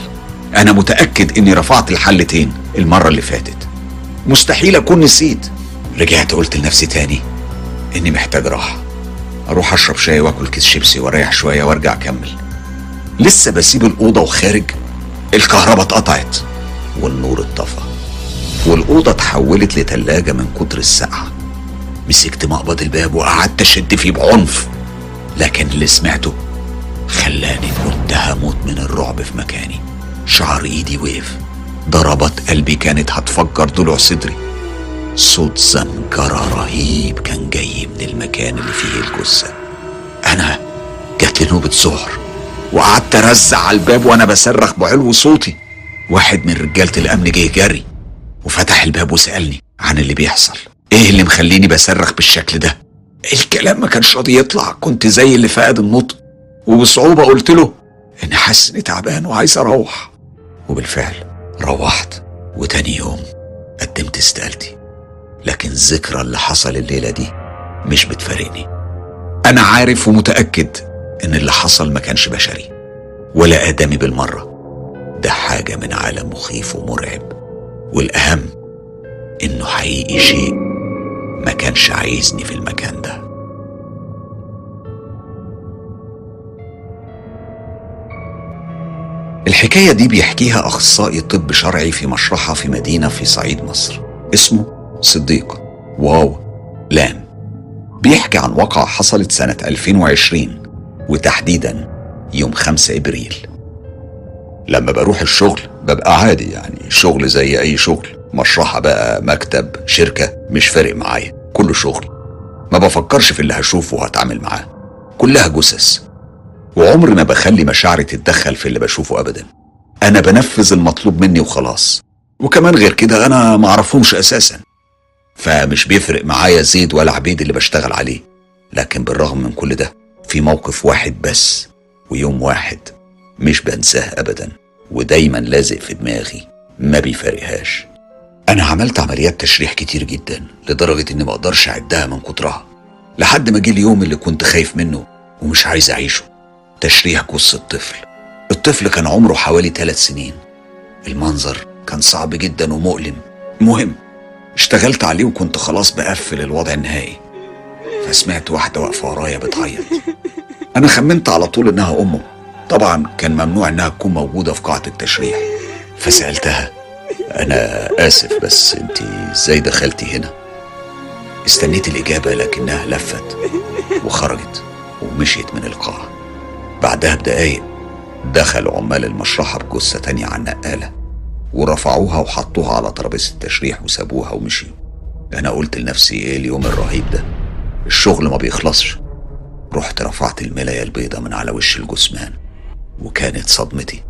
أنا متأكد إني رفعت الحلتين المرة اللي فاتت. مستحيل أكون نسيت. رجعت قلت لنفسي تاني إني محتاج راحة. أروح أشرب شاي وآكل كيس شيبسي وأريح شوية وأرجع أكمل. لسه بسيب الأوضة وخارج. الكهرباء اتقطعت والنور اتطفى والأوضة اتحولت لتلاجة من كتر السقعة. مسكت مقبض الباب وقعدت أشد فيه بعنف. لكن اللي سمعته خلاني كنت هموت من الرعب في مكاني. شعر إيدي وقف. ضربات قلبي كانت هتفجر ضلوع صدري. صوت زمجرة رهيب كان جاي من المكان اللي فيه الجثة. أنا جات لي نوبة سهر وقعدت أرزع على الباب وأنا بصرخ بعلو صوتي. واحد من رجالة الأمن جه جري وفتح الباب وسألني عن اللي بيحصل. إيه اللي مخليني بصرخ بالشكل ده؟ الكلام ما كانش راضي يطلع. كنت زي اللي فقد النطق. وبصعوبة قلت له إني حاسس إني تعبان وعايز أروح. وبالفعل روحت وتاني يوم قدمت استقالتي. لكن ذكرى اللي حصل الليلة دي مش بتفارقني. أنا عارف ومتأكد إن اللي حصل ما كانش بشري ولا آدمي بالمرة. ده حاجة من عالم مخيف ومرعب. والأهم إنه حقيقي شيء ما كانش عايزني في المكان ده. الحكاية دي بيحكيها أخصائي طب شرعي في مشرحة في مدينة في صعيد مصر. اسمه صديق واو لام. بيحكي عن واقعة حصلت سنة 2020 وتحديدا يوم 5 إبريل. لما بروح الشغل ببقى عادي يعني شغل زي أي شغل. مشرحة بقى مكتب شركة مش فارق معايا. كله شغل. ما بفكرش في اللي هشوفه وهتعامل معاه. كلها جثث. وعمري ما بخلي مشاعري تتدخل في اللي بشوفه ابدا. أنا بنفذ المطلوب مني وخلاص. وكمان غير كده أنا ما أعرفهمش أساسا. فمش بيفرق معايا زيد ولا عبيد اللي بشتغل عليه. لكن بالرغم من كل ده في موقف واحد بس ويوم واحد مش بنساه ابدا. ودايما لازق في دماغي. ما بيفارقهاش أنا عملت عمليات تشريح كتير جدا لدرجة إني ما أقدرش أعدها من كترها. لحد ما جه اليوم اللي كنت خايف منه ومش عايز أعيشه. تشريح جثة طفل الطفل كان عمره حوالي ثلاث سنين. المنظر كان صعب جدا ومؤلم. المهم اشتغلت عليه وكنت خلاص بقفل الوضع النهائي. فسمعت واحدة واقفة ورايا بتعيط. أنا خمنت على طول إنها أمه. طبعا كان ممنوع إنها تكون موجودة في قاعة التشريح. فسألتها أنا آسف بس أنت إزاي دخلتي هنا؟ استنيت الإجابة لكنها لفت وخرجت ومشيت من القاعة. بعدها بدقايق دخل عمال المشرحة بجثة تانية على النقالة ورفعوها وحطوها على ترابيزة التشريح وسابوها ومشيوا. أنا قلت لنفسي إيه اليوم الرهيب ده؟ الشغل ما بيخلصش. رحت رفعت الملاية البيضة من على وش الجثمان وكانت صدمتي.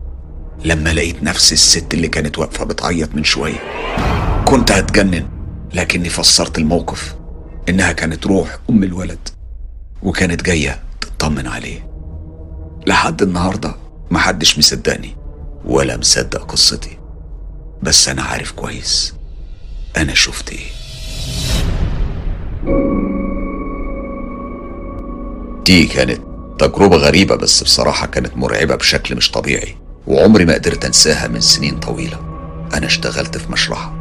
لما لقيت نفس الست اللي كانت واقفة بتعيط من شوية. كنت هتجنن لكني فسرت الموقف إنها كانت روح أم الولد وكانت جاية تطمن عليه. لحد النهاردة محدش مصدقني ولا مصدق قصتي. بس أنا عارف كويس أنا شفت إيه. دي كانت تجربة غريبة بس بصراحة كانت مرعبة بشكل مش طبيعي وعمري ما قدرت أنساها من سنين طويلة. أنا اشتغلت في مشرحة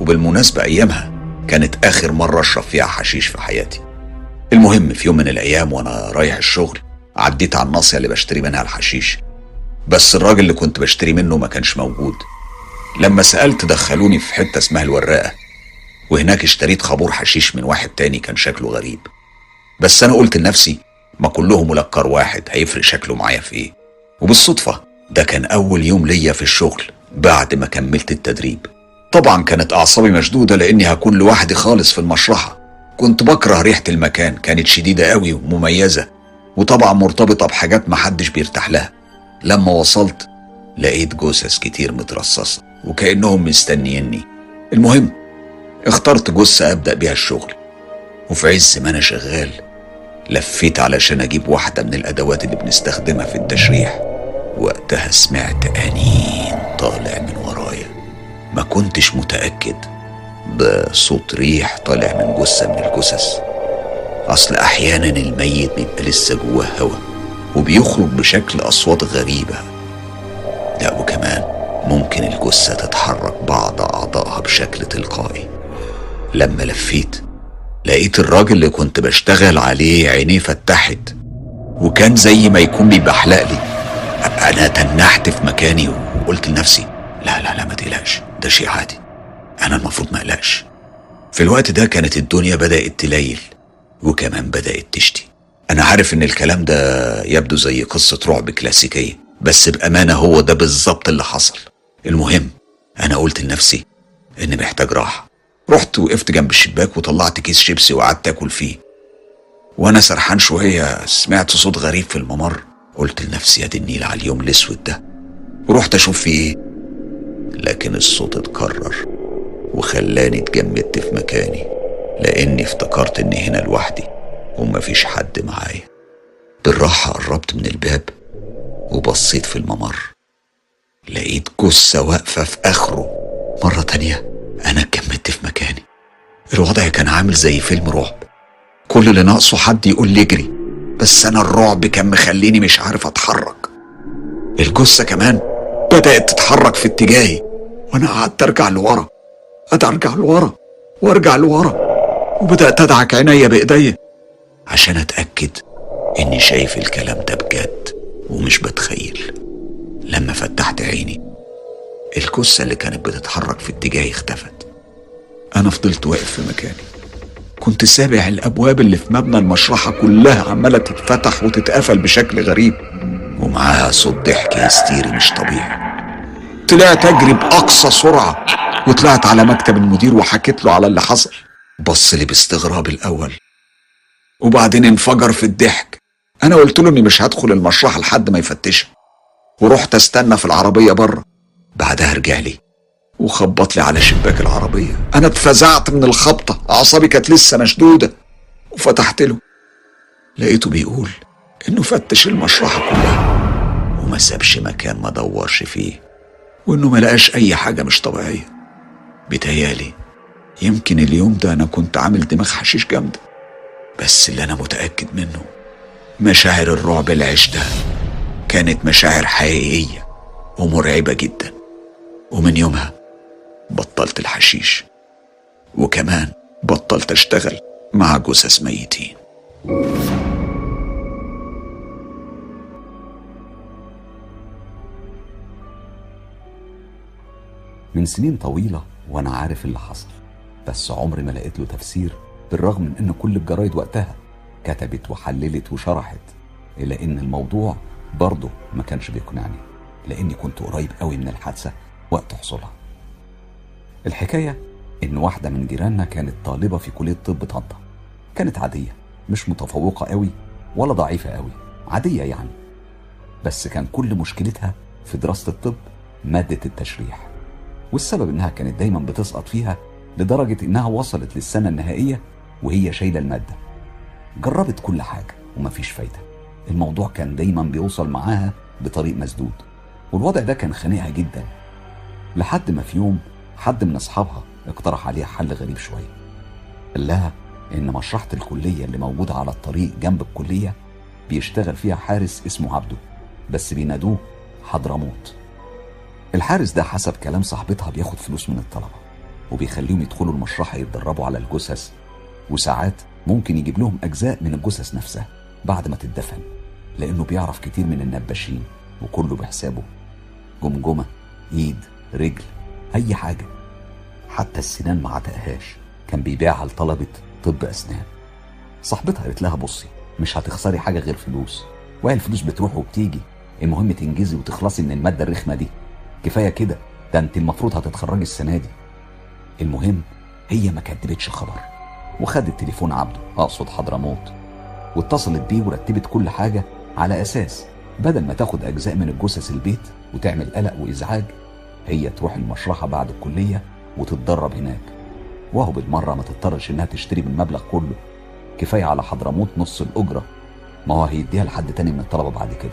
وبالمناسبة أيامها كانت آخر مرة أشرب فيها حشيش في حياتي. المهم في يوم من الأيام وأنا رايح الشغل عديت على الناصية اللي بشتري منها الحشيش. بس الراجل اللي كنت بشتري منه ما كانش موجود. لما سألت دخلوني في حتة اسمها الوراقة وهناك اشتريت خابور حشيش من واحد تاني كان شكله غريب. بس أنا قلت لنفسي ما كلهم ملكر واحد هيفرق شكله معايا في إيه؟ وبالصدفة ده كان أول يوم ليا في الشغل بعد ما كملت التدريب. طبعا كانت أعصابي مشدودة لأني هكون لوحدي خالص في المشرحة. كنت بكره ريحة المكان كانت شديدة قوي ومميزة. وطبعا مرتبطة بحاجات محدش بيرتاح لها. لما وصلت لقيت جثث كتير مترصصة وكأنهم مستنيني. المهم اخترت جثة أبدأ بيها الشغل. وفي عز ما أنا شغال لفيت علشان أجيب واحدة من الأدوات اللي بنستخدمها في التشريح. وقتها سمعت أنين طالع من ورايا. ما كنتش متأكد ده صوت ريح طالع من جثة من الجثث. أصل أحيانا الميت بيبقى لسه جواه هوا وبيخرج بشكل أصوات غريبة. لا وكمان ممكن الجثة تتحرك بعض أعضائها بشكل تلقائي. لما لفيت لقيت الراجل اللي كنت بشتغل عليه عينيه فتحت وكان زي ما يكون بيبحلق لي. أنا تنحت في مكاني وقلت لنفسي لا لا لا ما تقلقش ده شيء عادي أنا المفروض ما أقلقش. في الوقت ده كانت الدنيا بدأت تليل. وكمان بدأت تشتي. أنا عارف إن الكلام ده يبدو زي قصة رعب كلاسيكية بس بأمانة هو ده بالظبط اللي حصل. المهم أنا قلت لنفسي إني محتاج راحة. رحت وقفت جنب الشباك وطلعت كيس شيبسي وقعدت آكل فيه. وأنا سرحان شوية سمعت صوت غريب في الممر. قلت لنفسي يا دي النيل على اليوم الأسود ده. ورحت أشوف فيه إيه؟ لكن الصوت اتكرر وخلاني اتجمدت في مكاني. لأني افتكرت إني هنا لوحدي ومفيش حد معايا. بالراحة قربت من الباب وبصيت في الممر. لقيت جثة واقفة في آخره. مرة تانية أنا اتجمدت في مكاني. الوضع كان عامل زي فيلم رعب. كل اللي ناقصه حد يقول لي اجري. بس أنا الرعب كان مخليني مش عارف أتحرك. الجثة كمان بدأت تتحرك في اتجاهي. وأنا قعدت أرجع لورا. أرجع لورا وأرجع لورا. وبدأت أدعك عينيا بإيديا. عشان أتأكد إني شايف الكلام ده بجد ومش بتخيل. لما فتحت عيني الجثة اللي كانت بتتحرك في اتجاهي اختفت. أنا فضلت واقف في مكاني. كنت سابع الأبواب اللي في مبنى المشرحة كلها عمالة تتفتح وتتقفل بشكل غريب. ومعاها صوت ضحك هستيري مش طبيعي. طلعت أجري بأقصى سرعة وطلعت على مكتب المدير وحكيت له على اللي حصل. بص لي باستغراب الأول. وبعدين انفجر في الضحك. أنا قلت له إني مش هدخل المشرحة لحد ما يفتشها ورحت استنى في العربية بره. بعدها رجع لي. وخبط لي على شباك العربية. أنا اتفزعت من الخبطة. أعصابي كانت لسه مشدودة. وفتحت له. لقيته بيقول إنه فتش المشرحة كلها. وما سابش مكان ما دورش فيه. وإنه ما لقاش أي حاجة مش طبيعية. بيتهيألي يمكن اليوم ده أنا كنت عامل دماغ حشيش جامدة بس اللي أنا متأكد منه مشاعر الرعب اللي عشتها كانت مشاعر حقيقية ومرعبة جدا. ومن يومها بطلت الحشيش. وكمان بطلت أشتغل مع جثث ميتين. من سنين طويلة وأنا عارف اللي حصل. بس عمري ما لقيت له تفسير بالرغم من إن كل الجرايد وقتها كتبت وحللت وشرحت إلا إن الموضوع برضه ما كانش بيقنعني لأني كنت قريب قوي من الحادثة وقت حصولها. الحكاية إن واحدة من جيراننا كانت طالبة في كلية طب طنطا. كانت عادية مش متفوقة قوي ولا ضعيفة قوي عادية يعني. بس كان كل مشكلتها في دراسة الطب مادة التشريح. والسبب إنها كانت دايما بتسقط فيها لدرجة إنها وصلت للسنة النهائية وهي شايلة المادة. جربت كل حاجة ومفيش فايدة. الموضوع كان دايما بيوصل معاها بطريق مسدود والوضع ده كان خانقها جدا. لحد ما في يوم حد من أصحابها اقترح عليها حل غريب شوية. قال لها إن مشرحة الكلية اللي موجودة على الطريق جنب الكلية بيشتغل فيها حارس اسمه عبده بس بينادوه حضرموت. الحارس ده حسب كلام صاحبتها بياخد فلوس من الطلبة. وبيخليهم يدخلوا المشرحة يتدربوا على الجثث وساعات ممكن يجيب لهم أجزاء من الجثث نفسها بعد ما تدفن لأنه بيعرف كتير من النباشين وكله بحسابه. جمجمة إيد رجل أي حاجة. حتى السنان ما عتقهاش كان بيبيعها لطلبة طب أسنان. صاحبتها قالت لها بصي مش هتخسري حاجة غير فلوس. وهي الفلوس بتروح وبتيجي. المهم تنجزي وتخلصي من المادة الرخمة دي. كفاية كده ده انت المفروض هتتخرجي السنة دي. المهم هي ما كدبتش خبر وخدت تليفون عبده اقصد حضرموت واتصلت بيه ورتبت كل حاجة على أساس بدل ما تاخد أجزاء من الجثث البيت وتعمل قلق وإزعاج هي تروح المشرحة بعد الكلية وتتدرب هناك. وهو بالمرة ما تضطرش إنها تشتري بالمبلغ كله. كفاية على حضرموت نص الأجرة. ما هو هيديها لحد تاني من الطلبة بعد كده.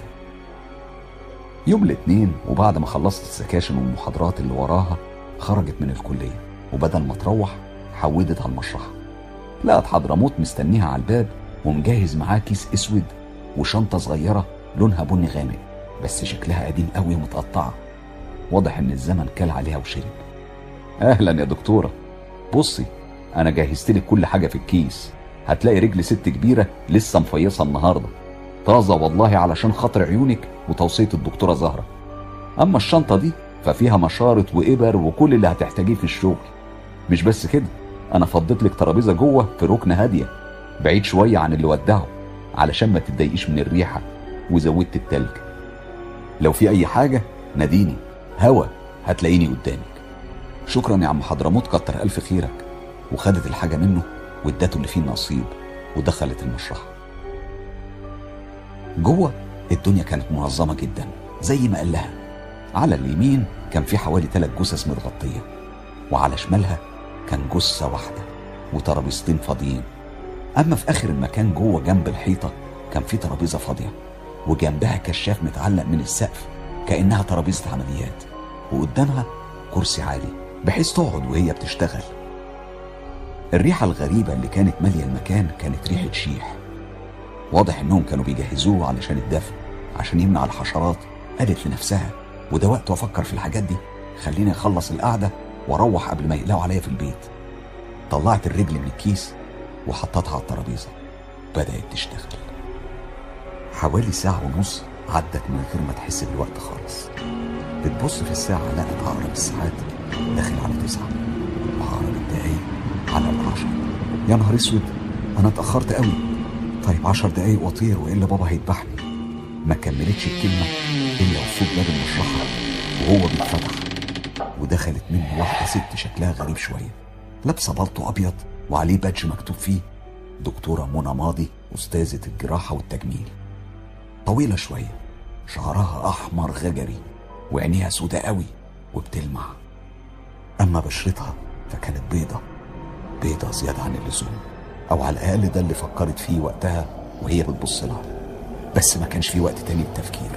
يوم الاثنين وبعد ما خلصت السكاشن والمحاضرات اللي وراها خرجت من الكلية. وبدل ما تروح حودت على المشرحة. لقت حضرموت مستنيها على الباب ومجهز معاه كيس أسود وشنطة صغيرة لونها بني غامق بس شكلها قديم قوي ومتقطعة. واضح إن الزمن كل عليها وشرب. أهلا يا دكتورة. بصي أنا جهزت لك كل حاجة في الكيس. هتلاقي رجل ست كبيرة لسه مفيصة النهارده. طازة والله علشان خاطر عيونك وتوصية الدكتورة زهرة. أما الشنطة دي ففيها مشارط وإبر وكل اللي هتحتاجيه في الشغل. مش بس كده أنا فضيت لك ترابيزة جوه في ركن هادية بعيد شوية عن اللي ودعه علشان ما تتضايقيش من الريحة وزودت التلج. لو في أي حاجة ناديني. هوا هتلاقيني قدامك. شكرا يا عم حضرموت كتر ألف خيرك. وخدت الحاجة منه وادته اللي فيه النصيب ودخلت المشرحة. جوه الدنيا كانت منظمة جدا زي ما قال لها. على اليمين كان في حوالي ثلاث جثث متغطية وعلى شمالها كان جثة واحدة وترابيزتين فاضيين. أما في آخر المكان جوه جنب الحيطة كان في ترابيزة فاضية وجنبها كشاف متعلق من السقف كأنها ترابيزة عمليات وقدامها كرسي عالي بحيث تقعد وهي بتشتغل. الريحة الغريبة اللي كانت مالية المكان كانت ريحة شيح. واضح إنهم كانوا بيجهزوه علشان الدفن عشان يمنع الحشرات قالت لنفسها وده وقت أفكر في الحاجات دي خليني أخلص القعدة وأروح قبل ما يقلقوا عليا في البيت. طلعت الرجل من الكيس وحطتها على الترابيزة. بدأت تشتغل. حوالي ساعة ونص عدت من غير ما تحس بالوقت خالص. بتبص في الساعة لقت عقرب الساعات داخل على تسعة. وعقرب الدقايق على العشرة. يا نهار أسود أنا اتأخرت قوي. طيب عشر دقايق واطير وإلا بابا هيذبحني. ما كملتش الكلمة إلا وفوق باب المشرحة وهو بيتفتح. ودخلت منه واحدة ست شكلها غريب شوية. لابسة بلطو أبيض وعليه بادج مكتوب فيه دكتورة منى ماضي أستاذة الجراحة والتجميل طويلة شوية شعرها أحمر غجري وعينيها سودة قوي وبتلمع. أما بشرتها فكانت بيضة بيضة زيادة عن اللزوم أو على الأقل ده اللي فكرت فيه وقتها وهي بتبص لها. بس ما كانش في وقت تاني للتفكير.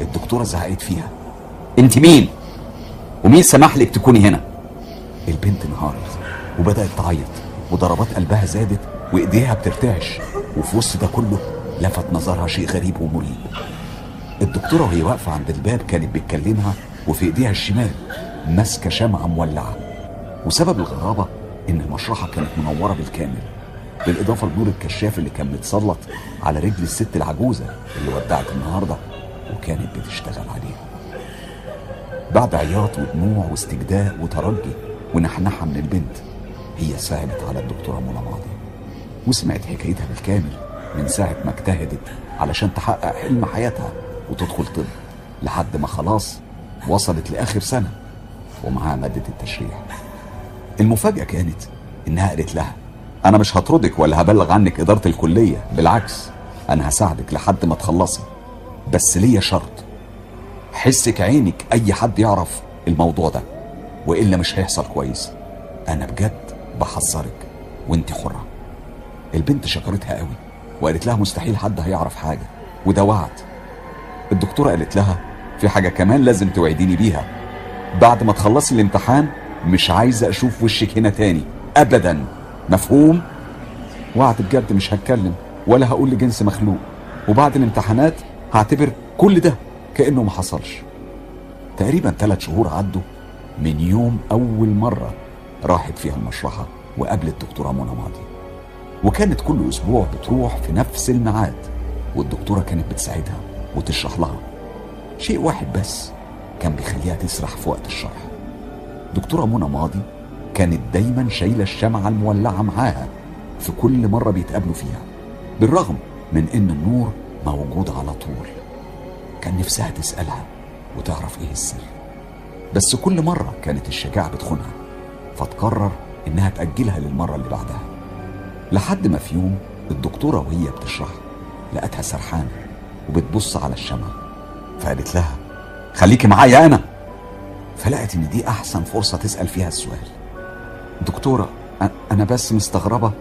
الدكتورة زعقت فيها. أنت مين؟ ومين سمح لك تكوني هنا؟ البنت انهارت وبدأت تعيط وضربات قلبها زادت وإيديها بترتعش وفي وسط ده كله لفت نظرها شيء غريب ومريب. الدكتورة وهي واقفة عند الباب كانت بتكلمها وفي إيديها الشمال ماسكة شمعة مولعة. وسبب الغرابة إن المشرحة كانت منورة بالكامل بالإضافة لنور الكشاف اللي كان متسلط على رجل الست العجوزة اللي ودعت النهارده وكانت بتشتغل عليها. بعد عياط ودموع واستجداء وترجي ونحنحة من البنت هي ساعدت على الدكتورة منى ماضي وسمعت حكايتها بالكامل من ساعة ما اجتهدت علشان تحقق حلم حياتها وتدخل طب لحد ما خلاص وصلت لآخر سنة ومعاها مادة التشريح. المفاجأة كانت إنها قالت لها أنا مش هطردك ولا هبلغ عنك إدارة الكلية بالعكس أنا هساعدك لحد ما تخلصي. بس ليا شرط. حسك عينك أي حد يعرف الموضوع ده وإلا مش هيحصل كويس. أنا بجد بحذرك وانت حرة. البنت شكرتها قوي وقالت لها مستحيل حد هيعرف حاجة وده وعد. الدكتورة قالت لها في حاجة كمان لازم توعديني بيها. بعد ما تخلصي الامتحان مش عايزة أشوف وشك هنا تاني ابدا. مفهوم؟ وعد بجد مش هتكلم ولا هقول لجنس مخلوق. وبعد الامتحانات هعتبر كل ده كأنه ما حصلش. تقريبا ثلاث شهور عدوا من يوم أول مرة راحت فيها المشرحة وقابلت دكتورة منى ماضي وكانت كل أسبوع بتروح في نفس الميعاد والدكتورة كانت بتساعدها وتشرح لها. شيء واحد بس كان بيخليها تسرح في وقت الشرح. دكتورة منى ماضي كانت دايما شايلة الشمعة المولعة معاها في كل مرة بيتقابلوا فيها بالرغم من إن النور موجود على طول. كان نفسها تسألها وتعرف إيه السر. بس كل مرة كانت الشجاعة بتخونها فتقرر إنها تأجلها للمرة اللي بعدها. لحد ما في يوم الدكتورة وهي بتشرح لقتها سرحانة وبتبص على الشمعة فقالت لها خليكي معايا أنا. فلقت إن دي أحسن فرصة تسأل فيها السؤال. دكتورة أ- أنا بس مستغربة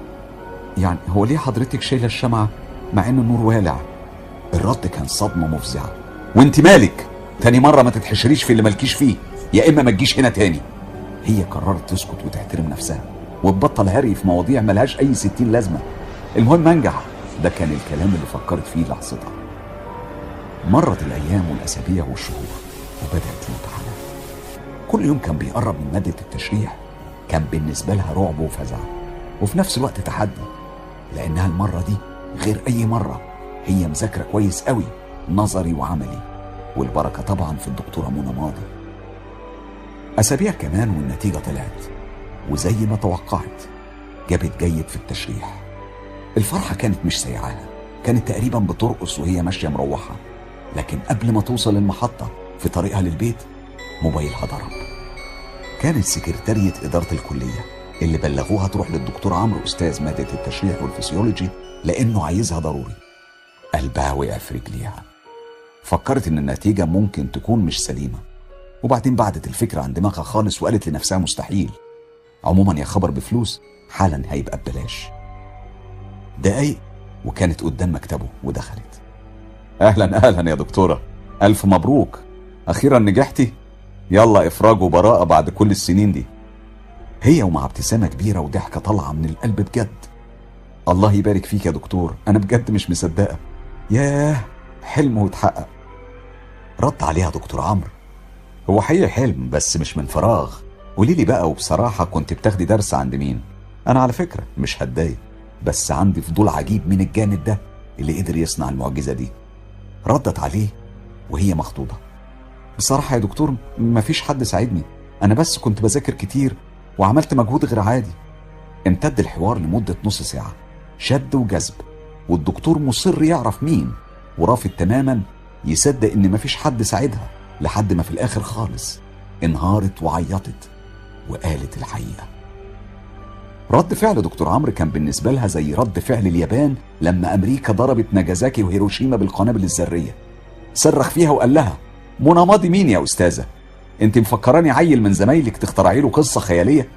يعني هو ليه حضرتك شايلة الشمعة مع ان النور والع؟ الرد كان صدمة مفزعة. وانت مالك. تاني مرة ما تتحشريش في اللي مالكيش فيه. يا إما ما تجيش هنا تاني. هي قررت تسكت وتحترم نفسها وتبطل هري في مواضيع ملهاش أي ستين لازمة. المهم انجح ده كان الكلام اللي فكرت فيه لحظتها. مرت الأيام والأسابيع والشهور وبدأت الامتحانات كل يوم كان بيقرب من مادة التشريح كان بالنسبة لها رعب وفزع وفي نفس الوقت تحدي لأنها المرة دي غير أي مرة. هي مذاكرة كويس قوي. نظري وعملي والبركة طبعا في الدكتورة منى ماضي. أسابيع كمان والنتيجة طلعت وزي ما توقعت جابت جيد في التشريح. الفرحة كانت مش سايعاها كانت تقريبا بترقص وهي ماشية مروحة. لكن قبل ما توصل المحطة في طريقها للبيت موبايلها ضرب كانت سكرتارية إدارة الكلية اللي بلغوها تروح للدكتور عمرو أستاذ مادة التشريح والفسيولوجي لأنه عايزها ضروري. قلبها وقع في رجليها. فكرت إن النتيجة ممكن تكون مش سليمة. وبعدين بعدت الفكرة عن دماغها خالص وقالت لنفسها مستحيل. عموما يا خبر بفلوس حالا هيبقى ببلاش. دقايق وكانت قدام مكتبه ودخلت. أهلا أهلا يا دكتورة. ألف مبروك. أخيرا نجحتي. يلا إفراج وبراءة بعد كل السنين دي. هي ومع ابتسامة كبيرة وضحكة طالعة من القلب بجد. الله يبارك فيك يا دكتور. أنا بجد مش مصدقة. ياه حلم واتحقق. رد عليها دكتور عمرو. هو حقيقي حلم بس مش من فراغ. قولي لي بقى وبصراحة كنت بتاخدي درس عند مين؟ أنا على فكرة مش هتضايق بس عندي فضول عجيب من الجانب ده اللي قدر يصنع المعجزة دي. ردت عليه وهي مخطوبه بصراحة يا دكتور مفيش حد ساعدني. أنا بس كنت بذاكر كتير وعملت مجهود غير عادي. امتد الحوار لمدة نص ساعة شد وجذب والدكتور مصر يعرف مين ورافض تماما يصدق إن مفيش حد ساعدها لحد ما في الآخر خالص انهارت وعيطت وقالت الحقيقة. رد فعل دكتور عمرو كان بالنسبة لها زي رد فعل اليابان لما أمريكا ضربت ناجازاكي وهيروشيما بالقنابل الذرية. صرخ فيها وقال لها منى ماضي مين يا أستاذة؟ أنت مفكراني عيل من زمايلك تخترعي له قصة خيالية؟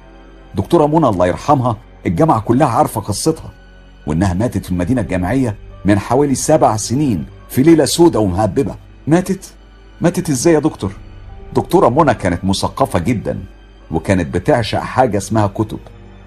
دكتورة منى الله يرحمها الجامعة كلها عارفة قصتها وإنها ماتت في المدينة الجامعية من حوالي سبع سنين في ليلة سودة ومهببة. ماتت؟ ماتت إزاي يا دكتور؟ دكتورة منى كانت مثقفة جدا وكانت بتعشق حاجة اسمها كتب.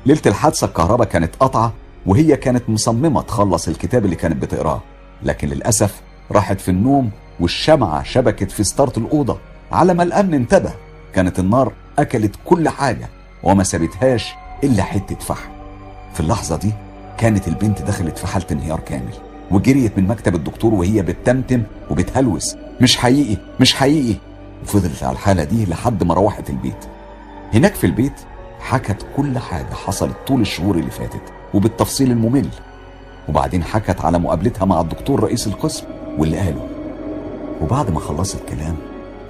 ليلة الحادثة الكهرباء كانت قطعه وهي كانت مصممة تخلص الكتاب اللي كانت بتقراه. لكن للأسف راحت في النوم والشمعة شبكت في ستارة الأوضة. على ما الأمن انتبه كانت النار أكلت كل حاجة وما سابتهاش إلا حتة فحم. في اللحظة دي كانت البنت دخلت في حالة انهيار كامل. وجريت من مكتب الدكتور وهي بتتمتم وبتهلوس. مش حقيقي مش حقيقي. وفضلت على الحالة دي لحد ما روحت البيت. هناك في البيت حكت كل حاجة حصلت طول الشهور اللي فاتت وبالتفصيل الممل. وبعدين حكت على مقابلتها مع الدكتور رئيس القسم واللي قاله. وبعد ما خلصت كلام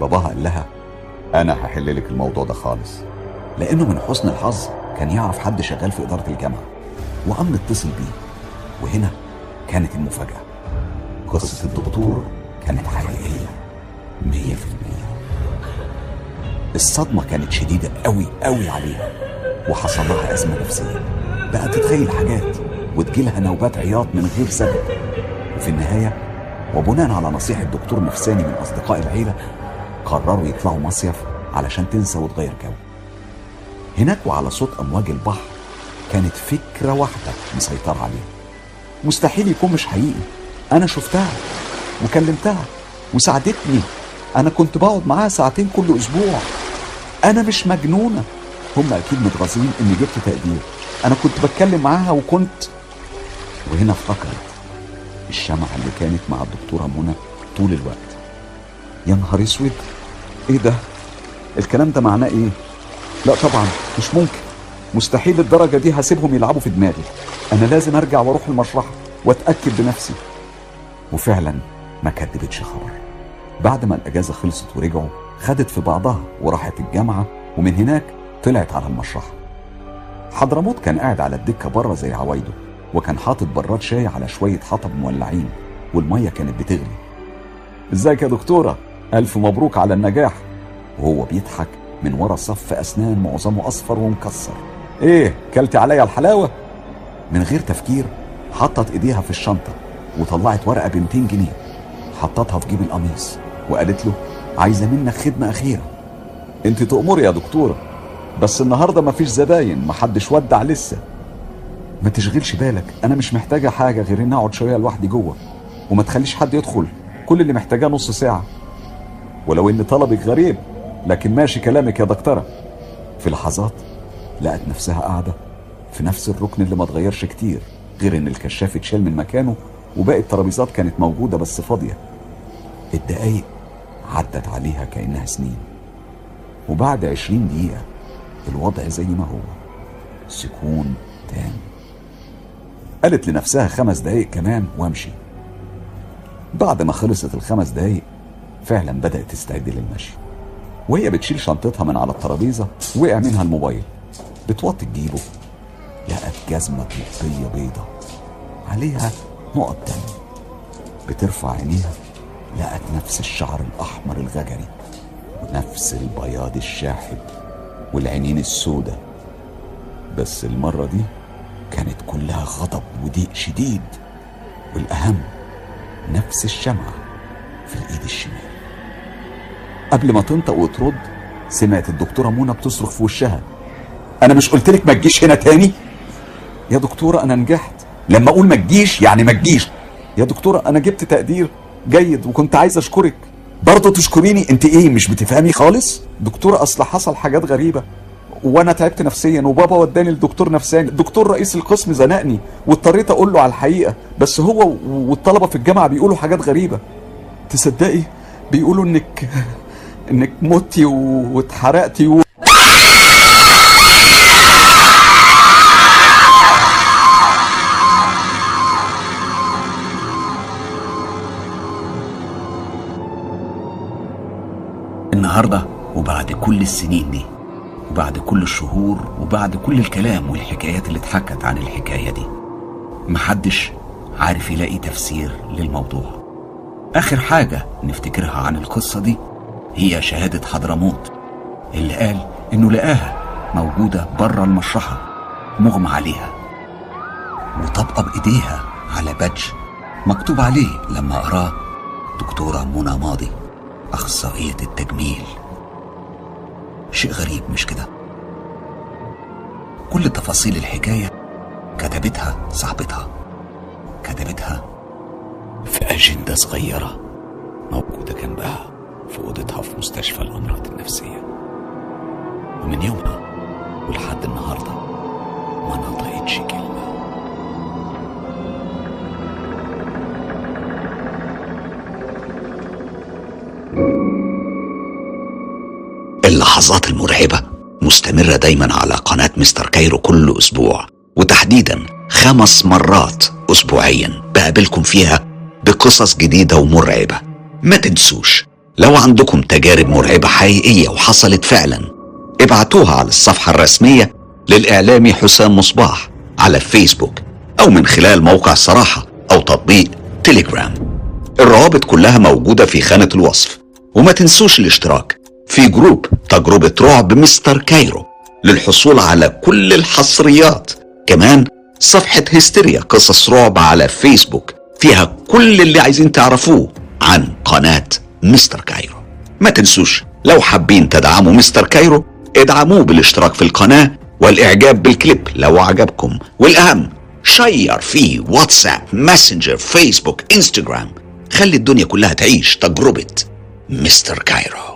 باباها قال لها أنا هحل لك الموضوع ده خالص. لأنه من حسن الحظ كان يعرف حد شغال في إدارة الجامعة. وقام اتصل بيه. وهنا كانت المفاجأة. قصة الدكتور كانت حقيقية مية في المية. الصدمة كانت شديدة قوي قوي عليها وحصل لها أزمة نفسية. بقى تتخيل حاجات وتجيلها نوبات عياط من غير سبب. وفي النهاية وبناء على نصيحة دكتور نفساني من أصدقاء العيلة قرروا يطلعوا مصيف علشان تنسى وتغير جو. هناك وعلى صوت أمواج البحر كانت فكرة واحدة مسيطرة عليها. مستحيل يكون مش حقيقي. أنا شفتها وكلمتها وساعدتني. أنا كنت بقعد معاها ساعتين كل أسبوع. أنا مش مجنونة. هم أكيد متغاظين إني جبت تقدير. أنا كنت بتكلم معاها وكنت وهنا افتكرت الشمعة اللي كانت مع الدكتورة منى طول الوقت. يا نهار أسود! إيه ده؟ الكلام ده معناه إيه؟ لا طبعا مش ممكن. مستحيل الدرجة دي هسيبهم يلعبوا في دماغي. أنا لازم أرجع وأروح المشرحة وأتأكد بنفسي. وفعلا ما كدبتش خبر. بعد ما الأجازة خلصت ورجعوا خدت في بعضها وراحت الجامعة ومن هناك طلعت على المشرحة. حضرموت كان قاعد على الدكة بره زي عوايده وكان حاطط براد شاي على شوية حطب مولعين والمية كانت بتغلي. إزيك يا دكتورة؟ ألف مبروك على النجاح. وهو بيضحك من ورا صف أسنان معظمه أصفر ومكسر. إيه كلتي عليا الحلاوة؟ من غير تفكير حطت إيديها في الشنطة وطلعت ورقة ب 200 جنيه. حطتها في جيب القميص وقالت له عايزة منك خدمة أخيرة. أنت تأمري يا دكتورة بس النهاردة مفيش زباين محدش ودع لسه. ما تشغلش بالك أنا مش محتاجة حاجة غير إني أقعد شوية لوحدي جوه وما تخليش حد يدخل كل اللي محتاجاه نص ساعة. ولو إن طلبك غريب لكن ماشي كلامك يا دكتورة. في لحظات لقت نفسها قاعدة في نفس الركن اللي ما اتغيرش كتير غير إن الكشاف اتشال من مكانه وباقي الترابيزات كانت موجودة بس فاضية. الدقايق عدت عليها كأنها سنين. وبعد عشرين دقيقة الوضع زي ما هو. سكون تام. قالت لنفسها خمس دقايق كمان وامشي. بعد ما خلصت الخمس دقايق فعلا بدأت تستعد للمشي. وهي بتشيل شنطتها من على الترابيزة وقع منها الموبايل. بتوطي تجيبه. لقت جزمة طبية بيضة عليها نقط دم بترفع عينيها لقت نفس الشعر الأحمر الغجري ونفس البياض الشاحب والعينين السودة بس المرة دي كانت كلها غضب وضيق شديد والأهم نفس الشمعة في الإيد الشمال. قبل ما تنطق وترد سمعت الدكتورة منى بتصرخ في وشها. أنا مش قلت لك ما تجيش هنا تاني؟ يا دكتورة أنا نجحت. لما أقول ما تجيش يعني ما تجيش. يا دكتورة أنا جبت تقدير جيد وكنت عايز أشكرك. برضه تشكريني. أنت إيه مش بتفهمي خالص؟ دكتورة أصل حصل حاجات غريبة. وأنا تعبت نفسيا وبابا وداني لدكتور نفساني. الدكتور رئيس القسم زنقني واضطريت أقول له على الحقيقة. بس هو والطلبة في الجامعة بيقولوا حاجات غريبة. تصدقي؟ بيقولوا إنك إنك متي واتحرقتي و... النهارده وبعد كل السنين دي وبعد كل الشهور وبعد كل الكلام والحكايات اللي اتحكت عن الحكاية دي محدش عارف يلاقي تفسير للموضوع. آخر حاجة نفتكرها عن القصة دي هي شهادة حضرموت اللي قال إنه لقاها موجودة بره المشرحة مغمى عليها وطبقه بايديها على بادج مكتوب عليه لما قراه دكتورة منى ماضي. أخصائية التجميل. شيء غريب مش كده؟ كل تفاصيل الحكاية كتبتها صاحبتها. كتبتها في أجندة صغيرة موجودة جنبها في أوضتها في مستشفى الأمراض النفسية. ومن يومها ولحد النهارده ما نطقتش كلمة. اللحظات المرعبة مستمرة دايما على قناة مستر كايرو كل أسبوع وتحديدا خمس مرات أسبوعيا. بقابلكم فيها بقصص جديدة ومرعبة. ما تنسوش لو عندكم تجارب مرعبة حقيقية وحصلت فعلا ابعتوها على الصفحة الرسمية للإعلامي حسام مصباح على فيسبوك أو من خلال موقع صراحة أو تطبيق تليجرام الروابط كلها موجودة في خانة الوصف وما تنسوش الاشتراك. في جروب تجربة رعب مستر كايرو للحصول على كل الحصريات. كمان صفحة هستيريا قصص رعب على فيسبوك فيها كل اللي عايزين تعرفوه عن قناة مستر كايرو. ما تنسوش لو حابين تدعموا مستر كايرو ادعموه بالاشتراك في القناة والإعجاب بالكليب لو عجبكم. والأهم share فيه واتساب ماسنجر فيسبوك إنستجرام. خلي الدنيا كلها تعيش تجربة مستر كايرو.